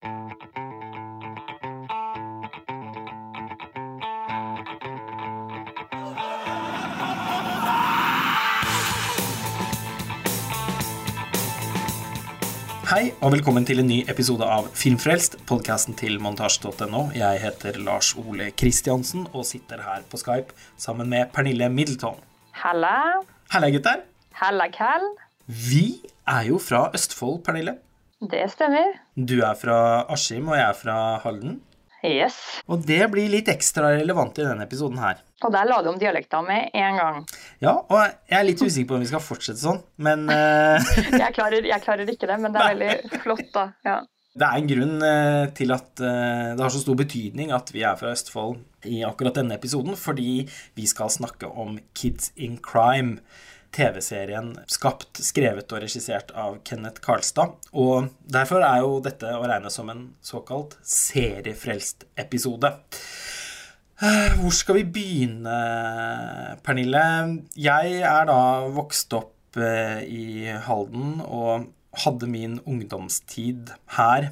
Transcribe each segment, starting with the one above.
Hei og velkommen til en ny episode av Filmfrelst, podkasten til montasje.no. Jeg heter Lars Ole Kristiansen og sitter her på Skype sammen med Pernille Middleton. Halla. Halla, gutter. Halla, Cal. Vi er jo fra Østfold, Pernille. Det stemmer. Du er fra Askim, og jeg er fra Halden. Yes. Og det blir litt ekstra relevant i denne episoden her. Og der la du om dialekta med en gang. Ja, og jeg er litt usikker på om vi skal fortsette sånn, men eh, Jeg klarer, jeg klarer ikke det, men det er veldig flott, da. Ja. Det er en grunn eh, til at eh, det har så stor betydning at vi er fra Østfold i akkurat denne episoden, fordi vi skal snakke om Kids in Crime. TV-serien skapt, skrevet og regissert av Kenneth Karlstad. Og derfor er jo dette å regne som en såkalt seriefrelst episode. Eh, Hvor skal vi begynne, Pernille? Jeg er da vokst opp eh, i Halden og hadde min ungdomstid her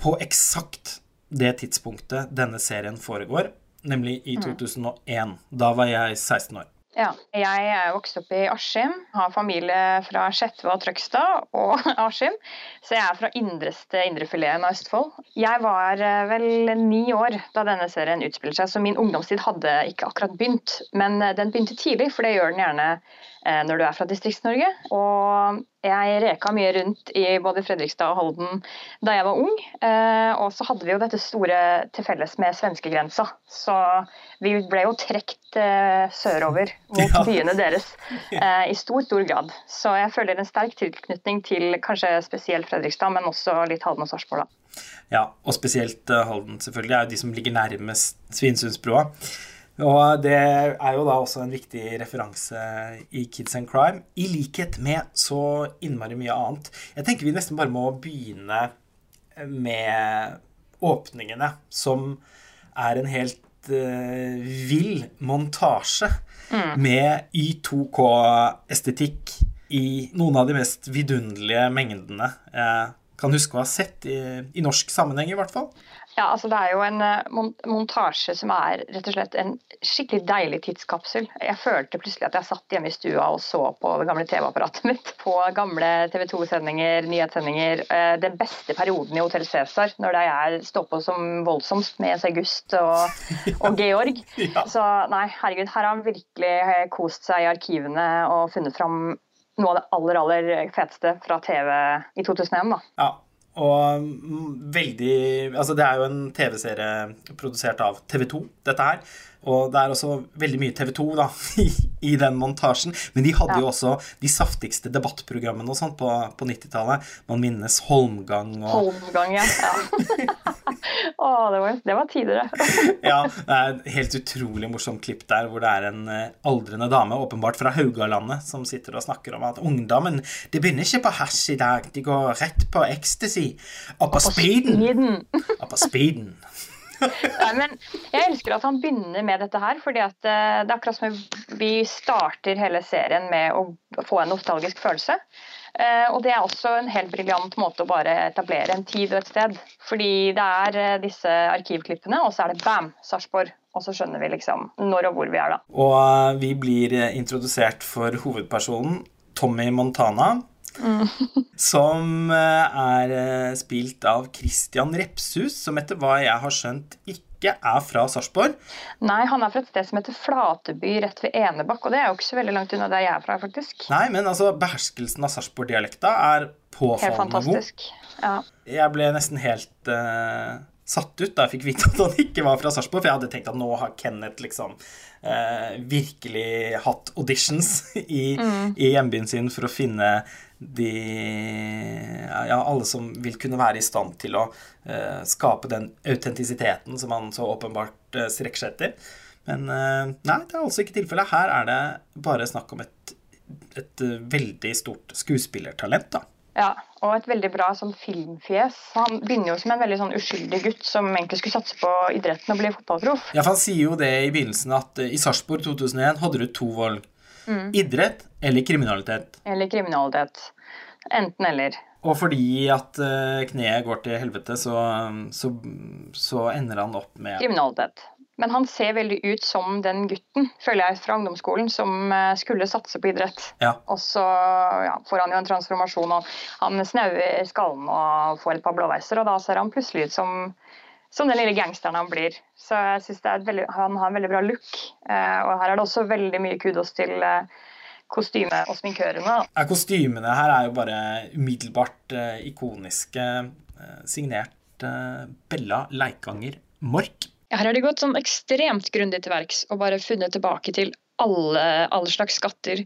på eksakt det tidspunktet denne serien foregår, nemlig i 2001. Da var jeg 16 år. Ja. Jeg er vokst opp i Askim, har familie fra Skjetve og Trøgstad og Askim, så jeg er fra indreste indrefileten av Østfold. Jeg var eh, vel ni år da denne serien utspiller seg, så min ungdomstid hadde ikke akkurat begynt. Men eh, den begynte tidlig, for det gjør den gjerne når du er fra Distrikts-Norge. Og jeg reka mye rundt i både Fredrikstad og Halden da jeg var ung. Eh, og så hadde vi jo dette store til felles med svenskegrensa. Så vi ble jo trukket eh, sørover mot byene deres eh, i stor, stor grad. Så jeg føler en sterk tilknytning til kanskje spesielt Fredrikstad, men også litt Halden og Sarpsborg, da. Ja, og spesielt eh, Halden, selvfølgelig, er jo de som ligger nærmest Svinesundsbrua. Og det er jo da også en viktig referanse i Kids and Crime, i likhet med så innmari mye annet. Jeg tenker vi nesten bare må begynne med åpningene, som er en helt uh, vill montasje med Y2K-estetikk i noen av de mest vidunderlige mengdene jeg kan huske å ha sett, i, i norsk sammenheng i hvert fall. Ja, altså Det er jo en eh, montasje som er rett og slett en skikkelig deilig tidskapsel. Jeg følte plutselig at jeg satt hjemme i stua og så på det gamle TV-apparatet mitt. På gamle TV 2-sendinger, nyhetssendinger. eh, Den beste perioden i Hotell Cæsar, når det er stå på som voldsomst med August og, og Georg. Ja. Så nei, herregud, her har han virkelig eh, kost seg i arkivene og funnet fram noe av det aller, aller feteste fra TV i 2001. da. Ja, og mm, veldig Altså, det er jo en TV-serie produsert av TV 2, dette her. Og det er også veldig mye TV 2 da, i, i den montasjen. Men de hadde jo også de saftigste debattprogrammene og sånt på, på 90-tallet. Man minnes Holmgang og Holmgang, ja. ja. Å, det var, det var tider, det. Ja, det er et helt utrolig morsomt klipp der hvor det er en eh, aldrende dame, åpenbart fra Haugalandet, som sitter og snakker om at ungdommen de begynner ikke på hasj i dag, de går rett på ecstasy. Og på speeden. Og på speeden. Nei, men jeg elsker at han begynner med dette her, fordi at eh, det er akkurat som vi starter hele serien med å få en nostalgisk følelse. Eh, og det er også en helt briljant måte å bare etablere en tid og et sted. Fordi det er eh, disse arkivklippene, og så er det bam, Sarpsborg. Og så skjønner vi liksom når og hvor vi er da. Og eh, vi blir introdusert for hovedpersonen Tommy Montana. Som eh, er eh, spilt av Christian Repshus, som etter hva jeg har skjønt ikke er fra Sarpsborg. Nei, han er fra et sted som heter Flateby rett ved Enebakk, og det er jo ikke så veldig langt unna der jeg er fra, faktisk. Nei, men altså, beherskelsen av Sarpsborg-dialekta er Helt påfallende god. fantastisk. Ja. Jeg ble nesten helt uh, satt ut da jeg fikk vite at han ikke var fra Sarpsborg, for jeg hadde tenkt at nå har Kenneth liksom uh, virkelig hatt auditions i, i hjembyen sin for å finne de Ja, alle som vil kunne være i stand til å eh, skape den autentisiteten som han så åpenbart eh, strekker seg etter. Men eh, nei, det er altså ikke tilfellet. Her er det bare snakk om et, et eh, veldig stort skuespillertalent, da. Ja, og et veldig bra sånn filmfjes. Han begynner jo som en veldig sånn uskyldig gutt som egentlig skulle satse på idretten og bli fotballproff. Ja, for Han sier jo det i begynnelsen at eh, i Sarpsborg 2001 hadde du to valg. Idrett eller kriminalitet. Eller kriminalitet. Enten eller. Og fordi at uh, kneet går til helvete, så, så, så, ender han opp med Kriminalitet. Men han ser veldig ut som den gutten, føler jeg, fra ungdomsskolen som uh, skulle satse på idrett. Ja. Og så ja, får han jo en transformasjon, og han snauer skallen og får et par blåveiser, og da ser han plutselig ut som som den lille gangsteren han blir. Så jeg synes han har en veldig bra look. Uh, og her er det også veldig mye kudos til uh, kostyme og sminkørene. Ja, kostymene her er jo bare umiddelbart uh, ikoniske. Uh, signert uh, Bella Leikanger Mork. Ja, her har de gått sånn ekstremt grundig til verks og bare funnet tilbake til alle, alle slags skatter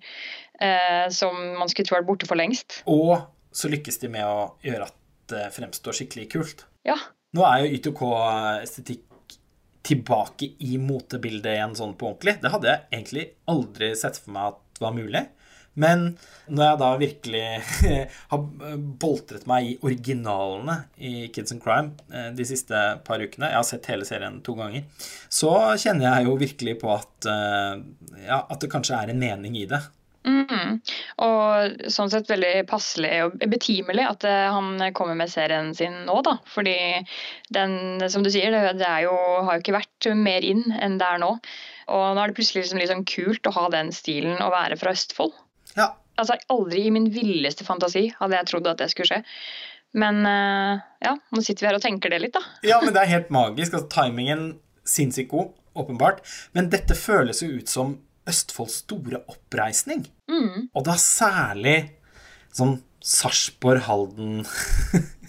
som man skulle tro er borte for lengst. Og så lykkes de med å gjøre at det fremstår skikkelig kult. Ja. Nå er jo Y2K-estetikk tilbake i motebildet igjen sånn på ordentlig. Det hadde jeg egentlig aldri sett for meg at var mulig. Men når jeg da virkelig har boltret meg i originalene i Kids and Crime eh, de siste par ukene, jeg har sett hele serien to ganger, så kjenner jeg jo virkelig på at, eh, ja, at det kanskje er en mening i det. Mm. Og sånn sett veldig passelig og betimelig at eh, han kommer med serien sin nå, da. Fordi den, som du sier, det, jo, har jo ikke vært mer inn enn det er nå. Og nå er det plutselig liksom sånn kult å ha den stilen og være fra Østfold. Ja. Altså, Aldri i min villeste fantasi hadde jeg trodd at det skulle skje. Men uh, ja, nå sitter vi her og tenker det litt, da. ja, men det er helt magisk. Altså, timingen sinnssykt god, åpenbart. Men dette føles jo ut som Østfolds store oppreisning. Mm. Og da særlig sånn Sarpsborg, Halden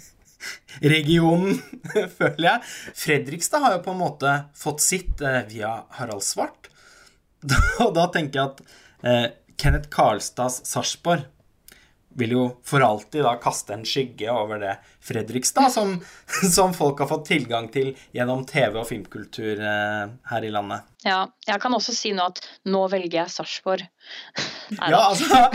regionen, føler jeg. Fredrikstad har jo på en måte fått sitt eh, via Harald Svart. Og da tenker jeg at eh, Kenneth Karlstads Sarpsborg vil jo for alltid da kaste en skygge over det Fredrikstad, som, som folk har fått tilgang til gjennom TV og filmkultur eh, her i landet. Ja, jeg kan også si nå at nå velger jeg Sarpsborg. ja, altså,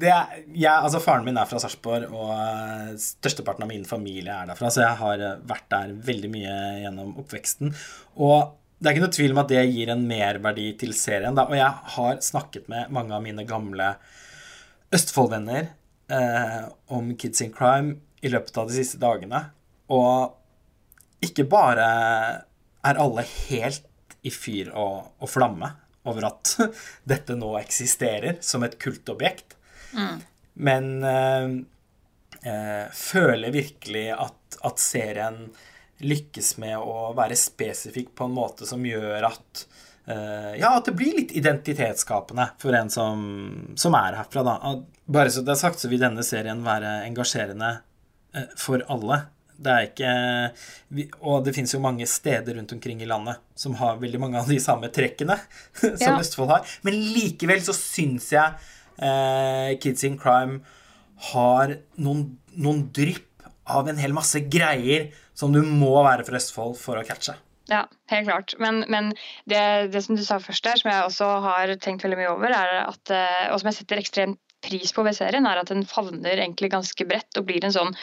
det, jeg, altså Faren min er fra Sarpsborg, og uh, størsteparten av min familie er derfra, så jeg har uh, vært der veldig mye gjennom oppveksten. Og det er ikke noe tvil om at det gir en merverdi til serien. Da. Og jeg har snakket med mange av mine gamle Østfold-venner eh, om Kids in Crime i løpet av de siste dagene. Og ikke bare er alle helt i fyr og, og flamme over at dette nå eksisterer som et kultobjekt, mm. men eh, eh, føler virkelig at, at, serien lykkes med å være spesifikk på en måte som gjør at ja, at det blir litt identitetsskapende for en som, som er herfra, da. Bare så det er sagt, så vil denne serien være engasjerende uh, for alle. Det er ikke Og det fins jo mange steder rundt omkring i landet som har veldig mange av de samme trekkene som ja. Østfold har. Men likevel så syns jeg uh, Kids in Crime har noen, noen drypp av en hel masse greier som du må være fra Østfold for å catche. Ja, helt klart. Men, men det, det, som du sa først der, som jeg også har tenkt veldig mye over, er at, eh, og som jeg setter ekstremt pris på ved serien, er at den favner egentlig ganske bredt og blir en sånn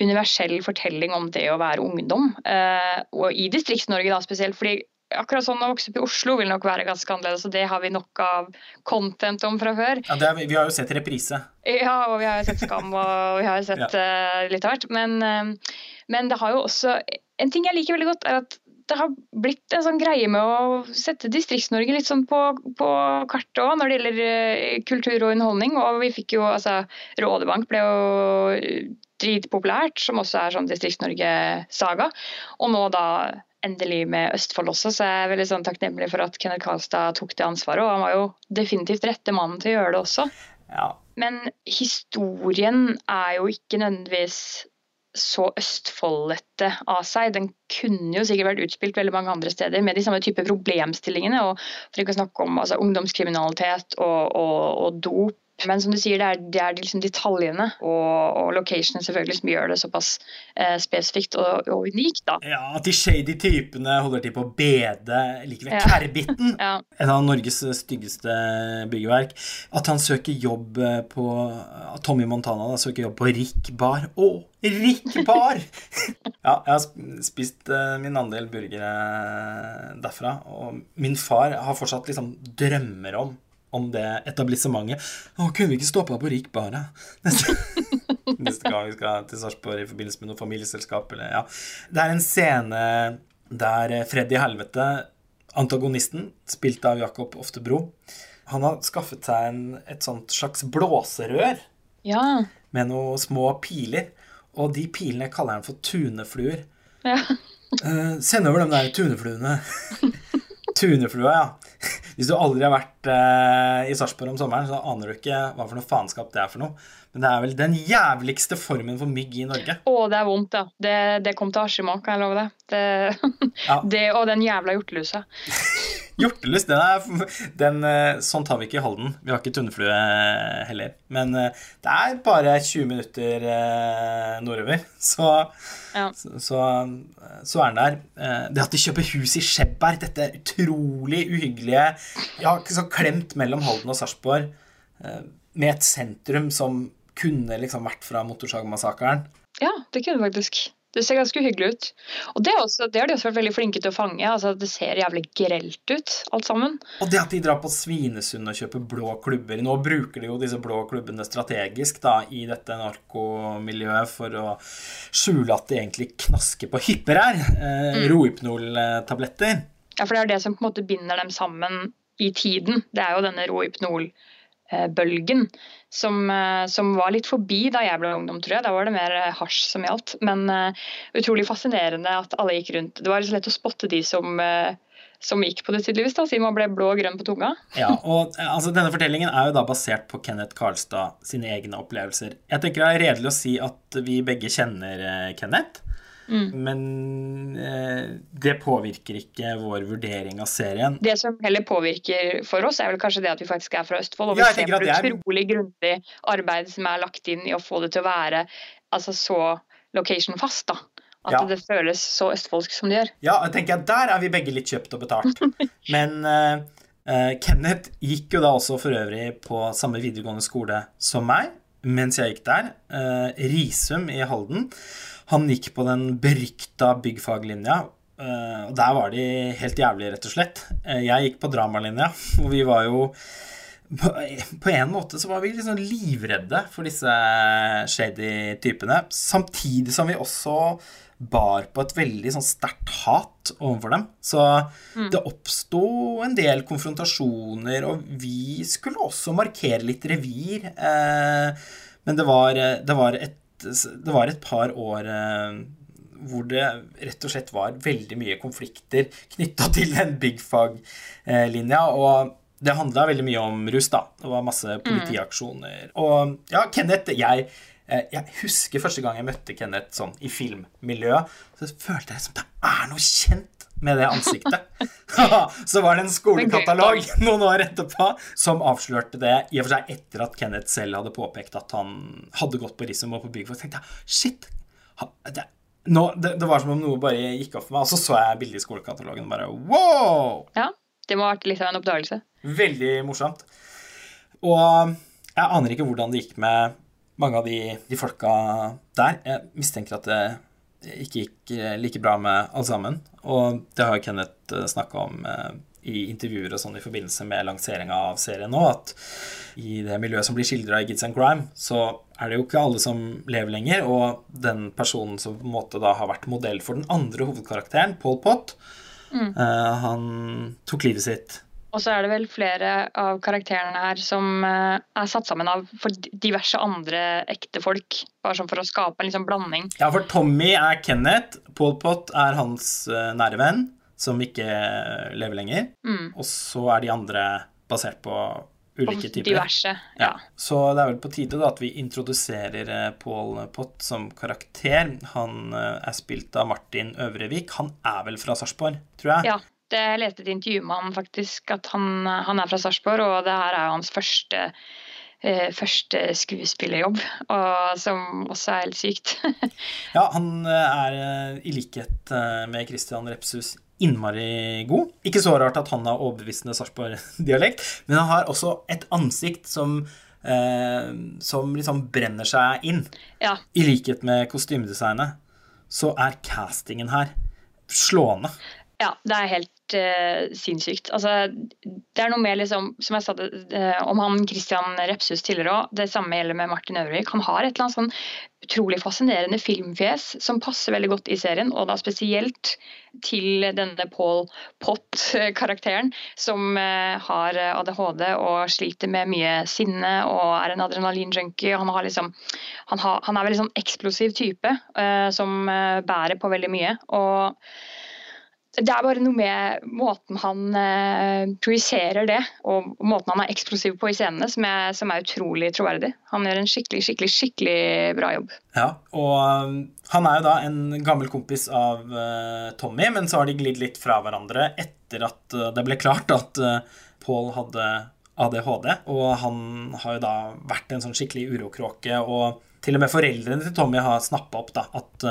universell fortelling om det å være ungdom. Eh, og i Distrikts-Norge da spesielt. fordi akkurat sånn å vokse opp i Oslo vil nok være ganske annerledes, og det har vi nok av content om fra før. Ja, er, Vi har jo sett reprise. Ja, og vi har jo sett Skam, og vi har jo sett ja. uh, litt av hvert. Men, uh, men det har jo også En ting jeg liker veldig godt, er at det har blitt en sånn greie med å sette Distrikts-Norge litt sånn på, på kartet òg når det gjelder uh, kultur og underholdning. Og vi fikk jo altså Rådebank ble jo dritpopulært, som også er sånn Distrikts-Norge-saga. Og nå da endelig med Østfold også, så jeg er veldig sånn takknemlig for at Kenneth Karlstad tok det ansvaret. Og han var jo definitivt rette mannen til å gjøre det også. Ja. Men historien er jo ikke nødvendigvis så østfoldete av seg. Den kunne jo sikkert vært utspilt veldig mange andre steder med de samme type problemstillingene. og For ikke å snakke om altså, ungdomskriminalitet og, og, og dop men som du sier, det er, det er liksom detaljene og, og locationen selvfølgelig som gjør det såpass eh, spesifikt og, og, unikt. da. Ja, At de shady typene holder til på bede like ved ja. Ja. Et av Norges styggeste byggeverk. At han søker jobb eh, på Tommy Montana da, søker jobb på Rick Bar. Å, Rick Bar! ja, jeg har spist uh, min andel burgere derfra, og min far har fortsatt liksom drømmer om om det etablissementet. Å, kunne vi ikke stoppa på Rik Bara? neste gang vi skal til Sarpsborg i forbindelse med noe familieselskap. Eller, ja. Det er en scene der Freddy Helvete, antagonisten, spilt av Jakob Oftebro, han har skaffet seg en, et sånt slags blåserør Ja. med noen små piler. Og de pilene kaller han for tunefluer. ja. Eh, send over de der tunefluene. Tuneflua, ja. Hvis du aldri har vært uh, i Sarpsborg om sommeren, så aner du ikke hva for noe faenskap det er for noe. Men det er vel den jævligste formen for mygg i Norge. Å, det er vondt, ja. Det, det kom til Askim òg, kan jeg love deg. Det, Ja. det og den jævla hjortelusa. Hjortelus, den er den, Sånn tar vi ikke i Halden. Vi har ikke tunneflue eh, heller. Men eh, det er bare 20 minutter eh, nordover, så, Ja. så, så, så er den der. Eh, Det at de kjøper hus i Skjebberg, dette utrolig uhyggelige Ja, så klemt mellom Halden og Sarpsborg, eh, med et sentrum som kunne liksom vært fra Motorsagmassakren. Ja, det kunne det faktisk. Det ser ganske hyggelig ut. Og det, også, det har de også vært veldig flinke til å fange. altså Det ser jævlig grelt ut, alt sammen. Og det at de drar på Svinesund og kjøper blå klubber Nå bruker de jo disse blå klubbene strategisk da, i dette narkomiljøet for å skjule at de egentlig knasker på hypper her. Eh, Rohypnol-tabletter. Ja, for det er det som på en måte binder dem sammen i tiden. Det er jo denne Rohypnol-bølgen som, eh, som var litt forbi da jeg ble ungdom, tror jeg. Da var det mer eh, hasj som gjaldt. Men uh, utrolig fascinerende at alle gikk rundt. Det var så lett å spotte de som, uh, som gikk på det, tydeligvis, da, siden man ble blå og grønn på tunga. Ja, og altså, Denne fortellingen er jo da basert på Kenneth Karlstad sine egne opplevelser. Jeg tenker det er redelig å si at vi begge kjenner eh, Kenneth. Men eh, det påvirker ikke vår vurdering av serien. Det som heller påvirker for oss, er vel kanskje det at vi faktisk er fra Østfold. Og vi ja, ser på utrolig grundig arbeid som er lagt inn i å få det til å være altså, så location-fast. da. At Ja. det føles så østfoldsk som det gjør. Ja, jeg tenker at der er vi begge litt kjøpt og betalt. Men eh, eh, Kenneth gikk jo da også for øvrig på samme videregående skole som meg, mens jeg gikk der. eh, Risum i Halden. Han gikk på den berykta byggfaglinja. eh, og der var de helt jævlig, rett og slett. Eh, jeg gikk på dramalinja, og vi var jo på en måte så var vi liksom livredde for disse shady typene. Samtidig som vi også bar på et veldig sånn sterkt hat overfor dem. Så det oppsto en del konfrontasjoner, og vi skulle også markere litt revir. Eh, men det var, det, var et, det var et par år eh, hvor det rett og slett var veldig mye konflikter knytta til den big fag-linja. Og det handla veldig mye om rus, da. Det var masse politiaksjoner. Og ja, Kenneth jeg, eh, jeg husker første gang jeg møtte Kenneth sånn i filmmiljøet, så følte jeg som det er noe kjent med det ansiktet. så var det en skolekatalog noen år etterpå som avslørte det, i og for seg etter at Kenneth selv hadde påpekt at han hadde gått på Risum og på byggfag. Jeg tenkte jeg shit! Det, nå, det, det var som om noe bare gikk opp for meg, og så så jeg bildet i skolekatalogen og bare wow! Ja, Det må ha vært litt av en oppdagelse. Veldig morsomt. Og jeg aner ikke hvordan det gikk med mange av de, de folka der. Jeg mistenker at det ikke gikk eh, like bra med alle sammen. Og det har Kenneth snakka om eh, i intervjuer og sånn i forbindelse med lanseringa av serien nå, at i det miljøet som blir skildra i Gids and Crime, så er det jo ikke alle som lever lenger. Og den personen som på en måte da har vært modell for den andre hovedkarakteren, Paul Pott, mm. han tok livet sitt Og så er det vel flere av karakterene her som eh, er satt sammen av for diverse andre ekte folk. Bare sånn for å skape en liksom blanding. Ja, for Tommy er Kenneth, Paul Pott er hans eh, nære venn, som ikke lever lenger. Mm. Og så er de andre basert på ulike Og typer. diverse. Ja. Så det er vel på tide da at vi introduserer eh, Paul Pott som karakter. Han eh, er spilt av Martin Øvrevik. Han er vel fra Sarpsborg, tror jeg? ja. Det, jeg leste et intervju med han faktisk, at han, han er fra Sarpsborg, og det her er jo hans første, eh, første skuespillerjobb, og, som også er helt sykt. Ja, han eh, er i likhet eh, med Christian Repshus innmari god. Ikke så rart at han har overbevisende Sarpsborg-dialekt, men han har også et ansikt som eh, som liksom brenner seg inn. ja, I likhet med kostymedesignet så er castingen her slående. Ja, det er helt uh, sinnssykt. Altså, det er noe med, liksom, som jeg sa det, uh, om han Christian Repshus tidligere òg, det samme gjelder med Martin Øvrik. Han har et eller annet sånn utrolig fascinerende filmfjes som passer veldig godt i serien, og da spesielt til denne Paul Pott-karakteren, som uh, har ADHD og sliter med mye sinne og er en adrenalinjunkie. Han, liksom, han, han er veldig sånn eksplosiv type som bærer på veldig mye. og det er bare noe med måten han eh, projiserer det, og måten han er eksplosiv på i scenene, som er, som er, utrolig troverdig. Han gjør en skikkelig, skikkelig, skikkelig bra jobb. Ja, og um, han er jo da en gammel kompis av uh, Tommy, men så har de glidd litt fra hverandre etter at uh, det ble klart at uh, Paul hadde ADHD, og han har jo da vært en sånn skikkelig urokråke, og til og med foreldrene til Tommy har snappa opp da, at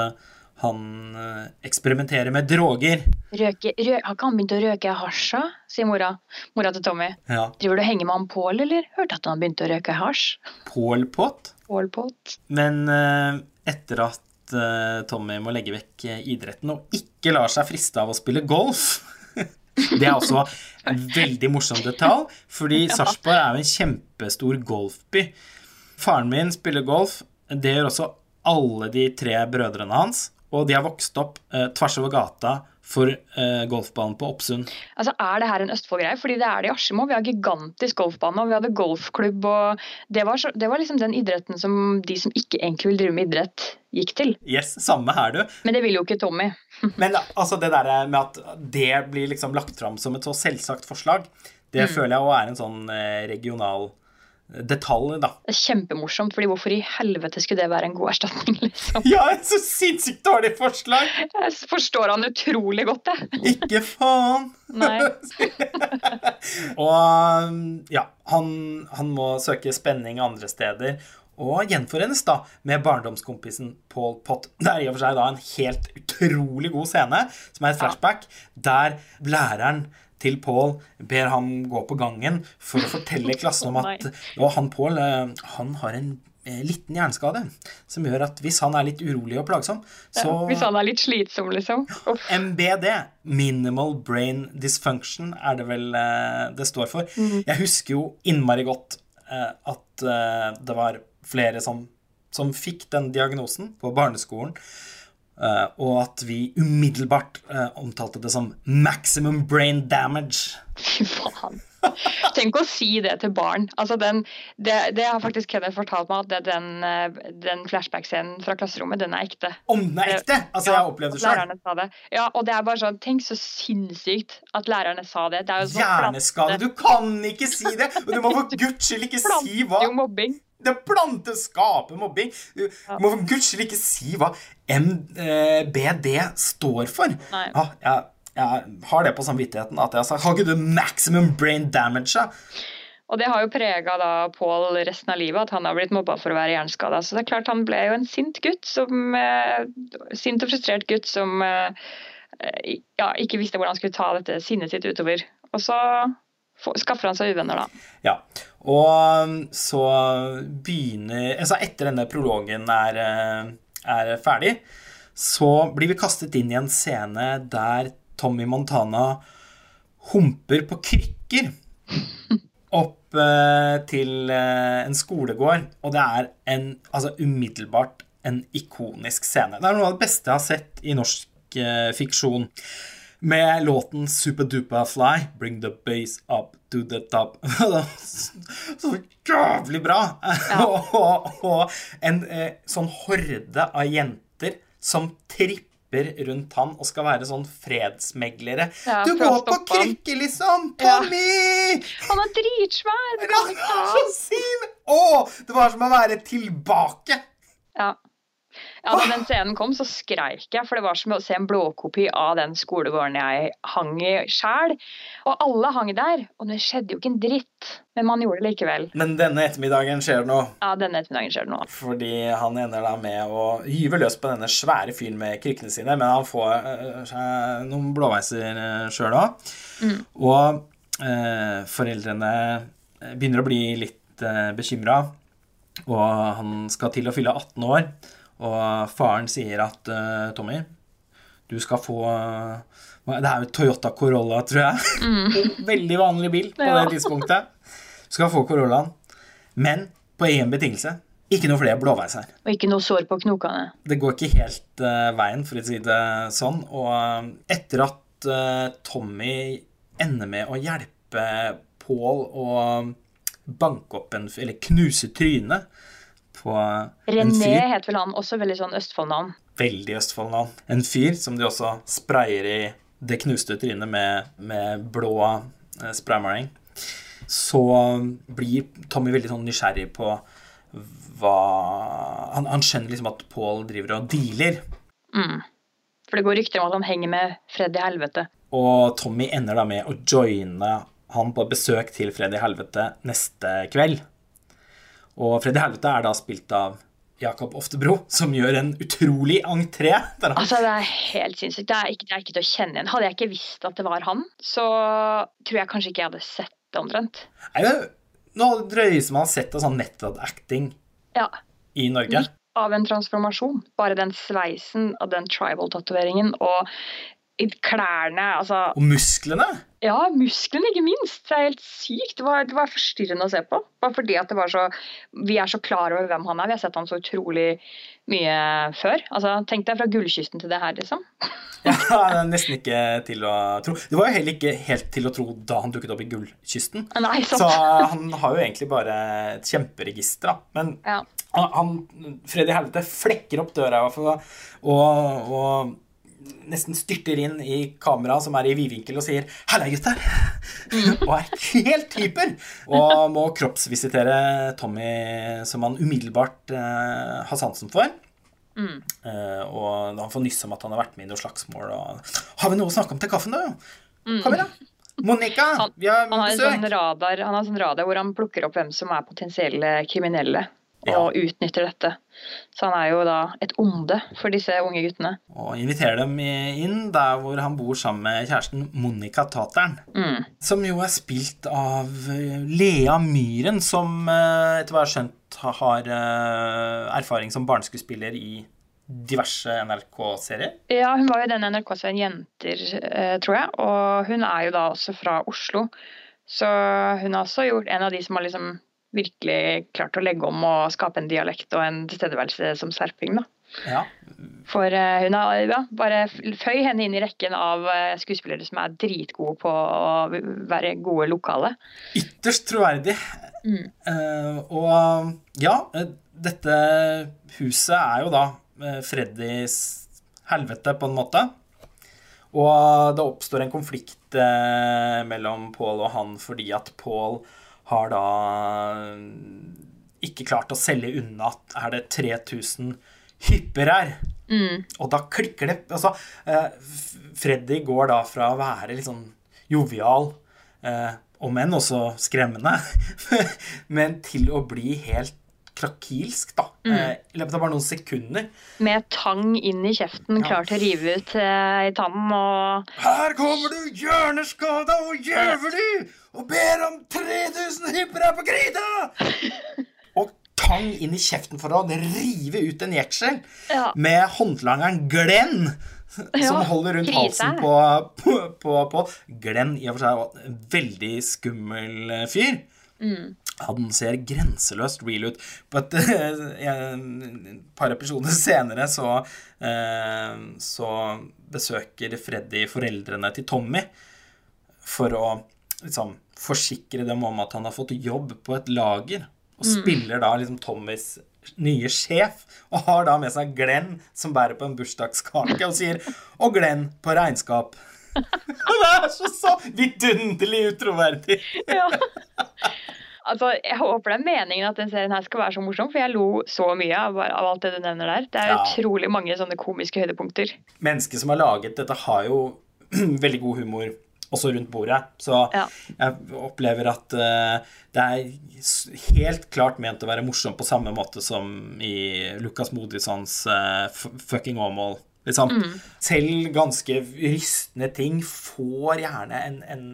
han eh, eksperimenterer med droger. Røke, rø, har ikke han begynt å røke hasj, sier mora, mora til Tommy. Ja. Driver du og henger med han Pål, eller? Hørte at han begynte å røke hasj. Pål Pott? Pål Pott. Men uh, etter at uh, Tommy må legge vekk idretten og ikke lar seg friste av å spille golf Det er også en veldig morsom detalj, fordi ja. Sarpsborg er jo en kjempestor golfby. Faren min spiller golf. Det gjør også alle de tre brødrene hans. Og de har vokst opp eh, tvers over gata for eh, golfbanen på Oppsund. Altså, Er det her en Østfold-greie? Fordi det er det i Askim òg. Vi har gigantisk golfbane, og vi hadde golfklubb. og det var, så, det var, liksom den idretten som de som ikke egentlig vil drive med idrett, gikk til. Yes, samme her, du. Men det vil jo ikke Tommy. Men altså, det der med at det blir liksom lagt fram som et så selvsagt forslag, det mm. føler jeg òg er en sånn eh, regional detalj, da. Det er kjempemorsomt, fordi hvorfor i helvete skulle det være en god erstatning, liksom? Ja, så sinnssykt dårlig forslag! Jeg forstår han utrolig godt, jeg. Ikke faen! Nei. og ja, han, han, må søke spenning andre steder. Og gjenforenes da med barndomskompisen Paul Pott. Det er i og for seg da en helt utrolig god scene, som er et flashback, der læreren til Paul ber ham gå på gangen for å fortelle klassen om at ja, han Paul eh, han har en eh, liten hjerneskade som gjør at hvis han er litt urolig og plagsom, så ja, Hvis han er litt slitsom, liksom? Uff. MBD, Minimal Brain Dysfunction, er det vel eh, det står for. Mm. Jeg husker jo innmari godt at det var flere som, som fikk den diagnosen på barneskolen. Uh, og at vi umiddelbart uh, omtalte det som 'maximum brain damage'. Fy faen. Tenk å si det til barn. Altså den, det, det, har faktisk Kenneth fortalt meg, at den, eh, den flashback-scenen fra klasserommet, den er ekte. Om den er ekte? Altså, jeg har opplevd det sjøl. Ja, og det er bare sånn Tenk så sinnssykt at lærerne sa det. det Hjerneskade? Du kan ikke si det! Og du må for guds skyld ikke si hva jo mobbing. Det plante skaper mobbing. Du må for guds skyld ikke si hva MBD står for. Nei. Ah, jeg, jeg, har det på samvittigheten at jeg har sagt Har ikke du maximum brain damage? Og det har jo prega Pål resten av livet, at han har blitt mobba for å være hjerneskada. Så det er klart han ble jo en sint gutt, som, eh, sint og frustrert gutt som eh, ja, ikke visste hvordan han skulle ta dette sinnet sitt utover. Og så skaffer han seg uvenner, da. Ja. Og um, så begynner Altså, etter denne prologen er, eh, er ferdig, så blir vi kastet inn i en scene der Tommy Montana humper på krykker opp eh, til eh, en skolegård. Og det er en, altså umiddelbart en ikonisk scene. Det er noe av det beste jeg har sett i norsk fiksjon med låten Superduper Fly, Bring the Base Up to the Top. så jævlig bra! Ja. og, og, en eh, sånn horde av jenter som tripper rundt han og skal være sånn fredsmeglere. Ja, du går på krykke, liksom! Tommy! Ja. Han er dritsvær! Det! Det var som å være tilbake. Ja. Ja, Da den scenen kom, så skreik jeg, for det var som å se en blåkopi av den skolegården jeg hang i sjæl. Og alle hang der, og det skjedde jo ikke en dritt. Men man gjorde det likevel. Men denne ettermiddagen skjer det noe? Ja, denne ettermiddagen skjer det noe. Fordi han ender da med å gyve løs på denne svære fyren med krykkene sine, men han får seg noen blåveiser uh, sjøl òg. Mm. Og uh, foreldrene begynner å bli litt uh, bekymra, og han skal til å fylle 18 år. Og faren sier at uh, Tommy, Du skal få Det er jo Toyota Corolla, tror jeg. Veldig vanlig bil på Mm. Ja. det tidspunktet. Du skal få Corollaen. Men på én betingelse. Ikke noe flere blåveis her. Og ikke noe sår på knokene. Det går ikke helt uh, veien, for å si det sånn. Og eh, etter at uh, Tommy ender med å hjelpe Paul å banke opp en Eller knuse trynet på en René het vel han, også veldig sånn Østfold-navn. Veldig Østfold-navn. En fyr som de også sprayer i det knuste trynet med, med blå eh, spraymaling. Så blir Tommy veldig sånn nysgjerrig på hva Han, han skjønner liksom at Paul driver og dealer. Mm. For det går rykter om at han henger med Fred i helvete. Og Tommy ender da med å joine han på besøk til Fred i helvete neste kveld. Og Freddy helvete er da spilt av Jakob Oftebro, som gjør en utrolig entré. Der han Altså, Det er helt sinnssykt. Det er ikke, det er ikke til å kjenne igjen. Hadde jeg ikke visst at det var han, så tror jeg kanskje ikke jeg hadde sett det omtrent. Nei, men nå drøyeste man har sett av sånn method acting Ja. i Norge. Litt av en transformasjon. Bare den sveisen av den tribal-tatoveringen og klærne Altså Og musklene. Ja, musklene, ikke minst. Det er helt sykt. Det var, det var forstyrrende å se på. Bare fordi at det var så Vi er så klar over hvem han er. Vi har sett han så utrolig mye før. Altså, Tenk deg fra gullkysten til det her, liksom. Ja, det er nesten ikke til å tro. Det var jo heller ikke helt til å tro da han dukket opp i Gullkysten. Nei, sant. Så han har jo egentlig bare et kjemperegister, da. Men Ja. han, han Freddy Helvete flekker opp døra i hvert fall, og, og nesten styrter inn i kameraet som er i vidvinkel og sier 'Halla, gutter!' og er helt hyper. Og må kroppsvisitere Tommy, som han umiddelbart eh, har sansen for. Mm. Eh, og han får nyss om at han har vært med i noe slagsmål og 'Har vi noe å snakke om til kaffen, da?' Kom igjen, da. Monica, Mm. Han- vi har Han har en sånn radar, han har en sånn radar hvor han plukker opp hvem som er potensielle kriminelle. Ja. Og utnytter dette. Så han er jo da et onde for disse unge guttene. Og inviterer dem inn der hvor han bor sammen med kjæresten Monica Tateren. Mm. Som jo er spilt av eh, Lea Myhren, som eh, etter hva jeg har skjønt har eh, erfaring som barneskuespiller i diverse NRK-serier. Ja, hun var jo den NRK-serien Jenter, tror jeg. Og hun er jo da også fra Oslo. Så hun har også gjort en av de som har liksom virkelig klart å legge om og skape en dialekt og en tilstedeværelse som serping, da. Ja. For eh, hun har ja, bare føy henne inn i rekken av eh, skuespillere som er dritgode på å være gode lokale. Ytterst troverdig. Mm. Uh, og ja, dette huset er jo da Freddys helvete, på en måte. Og det oppstår en konflikt mellom Paul og han fordi at Paul har da eh, ikke klart å selge unna at er det 3000 hypper her. Mm. Og da klikker det Altså, eh, Freddy går da fra å være litt sånn jovial, eh, om enn også skremmende, men til å bli helt krakilsk, da. Mm. I løpet av bare noen sekunder. Med tang inn i kjeften, klar til å rive ut eh, i tannen og Her kommer du, hjørneskada og jævlig, og ber om 3000 hippere på krita! Og tang inn i kjeften for å rive ut en jeksel Ja. med håndlangeren Glenn. Som holder rundt krise. halsen på, på, på, på Glenn i og for seg var en veldig skummel eh, fyr. Mm. Han ser grenseløst real ut. På et, et par episoder senere så, eh, så besøker Freddy foreldrene til Tommy for å liksom, forsikre dem om at han har fått jobb på et lager. Og spiller da liksom Tommys nye sjef, og har da med seg Glenn som bærer på en bursdagskake, og sier 'Og Glenn på regnskap'. Det er så så vidunderlig utroverdig. Ja. Altså, Jeg håper det er meningen at den serien her skal være så morsom, for jeg lo så mye av, av alt det du nevner der. Det er Ja. utrolig mange sånne komiske høydepunkter. mennesket som har laget dette, har jo veldig god humor også rundt bordet. Så Ja. jeg opplever at uh, det er helt klart ment å være morsomt på samme måte som i Lukas Modissons uh, fucking Åmål. Liksom. Selv ganske rystende ting får gjerne en, en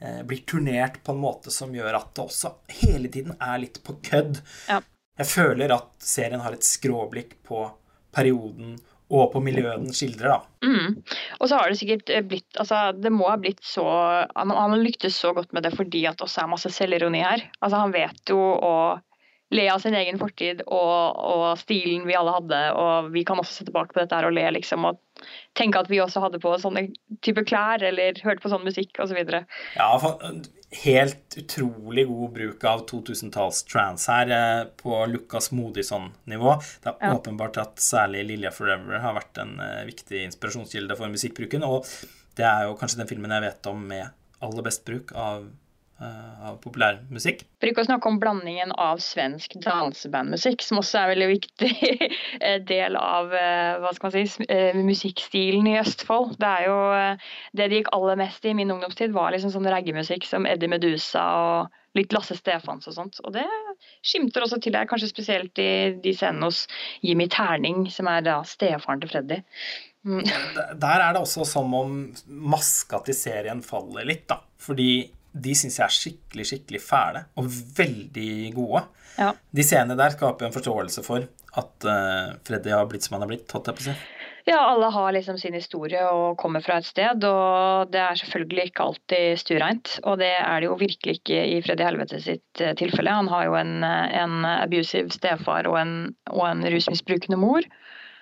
eh, blir turnert på en måte som gjør at det også hele tiden er litt på kødd. Ja. Jeg føler at serien har et skråblikk på perioden og på miljøet den skildrer, da. Mm. Og så har det sikkert eh, blitt altså Det må ha blitt så Han, han har lyktes så godt med det fordi at også er masse selvironi her. Altså Han vet jo å le av sin egen fortid og, og, stilen vi alle hadde, og vi kan også se tilbake på dette her og le, liksom. Og tenke at vi også hadde på sånne type klær, eller hørte på sånn musikk, osv. Så ja, helt utrolig god bruk av 2000-talls-trans her eh, på Lucas Modison-nivå. Det er ja. åpenbart at særlig Lilja Forever har vært en uh, viktig inspirasjonskilde for musikkbruken, og det er jo kanskje den filmen jeg vet om med aller best bruk av Eh, av populærmusikk. For bruker å snakke om blandingen av svensk dansebandmusikk, som også er en veldig viktig eh, del av eh, hva skal man si, musikkstilen i Østfold. Det er jo det de gikk aller mest i min ungdomstid, var liksom sånn reggaemusikk som Eddie Medusa og litt Lasse Stefans og sånt. Og det skimter også til her, kanskje spesielt i de scenene hos Jimmy Terning, som er da stefaren til Freddy. Mm. Der er det også som om maska til serien faller litt, da. Fordi de syns jeg er skikkelig, skikkelig fæle og veldig gode. Ja. De scenene der skaper en forståelse for at uh, Freddy har blitt som han har blitt. holdt jeg på å si. Ja, alle har liksom sin historie og kommer fra et sted, og det er selvfølgelig ikke alltid stuereint. Og det er det jo virkelig ikke i Freddy Helvete sitt uh, tilfelle. Han har jo en, en abusive stefar og en, og en rusmisbrukende mor.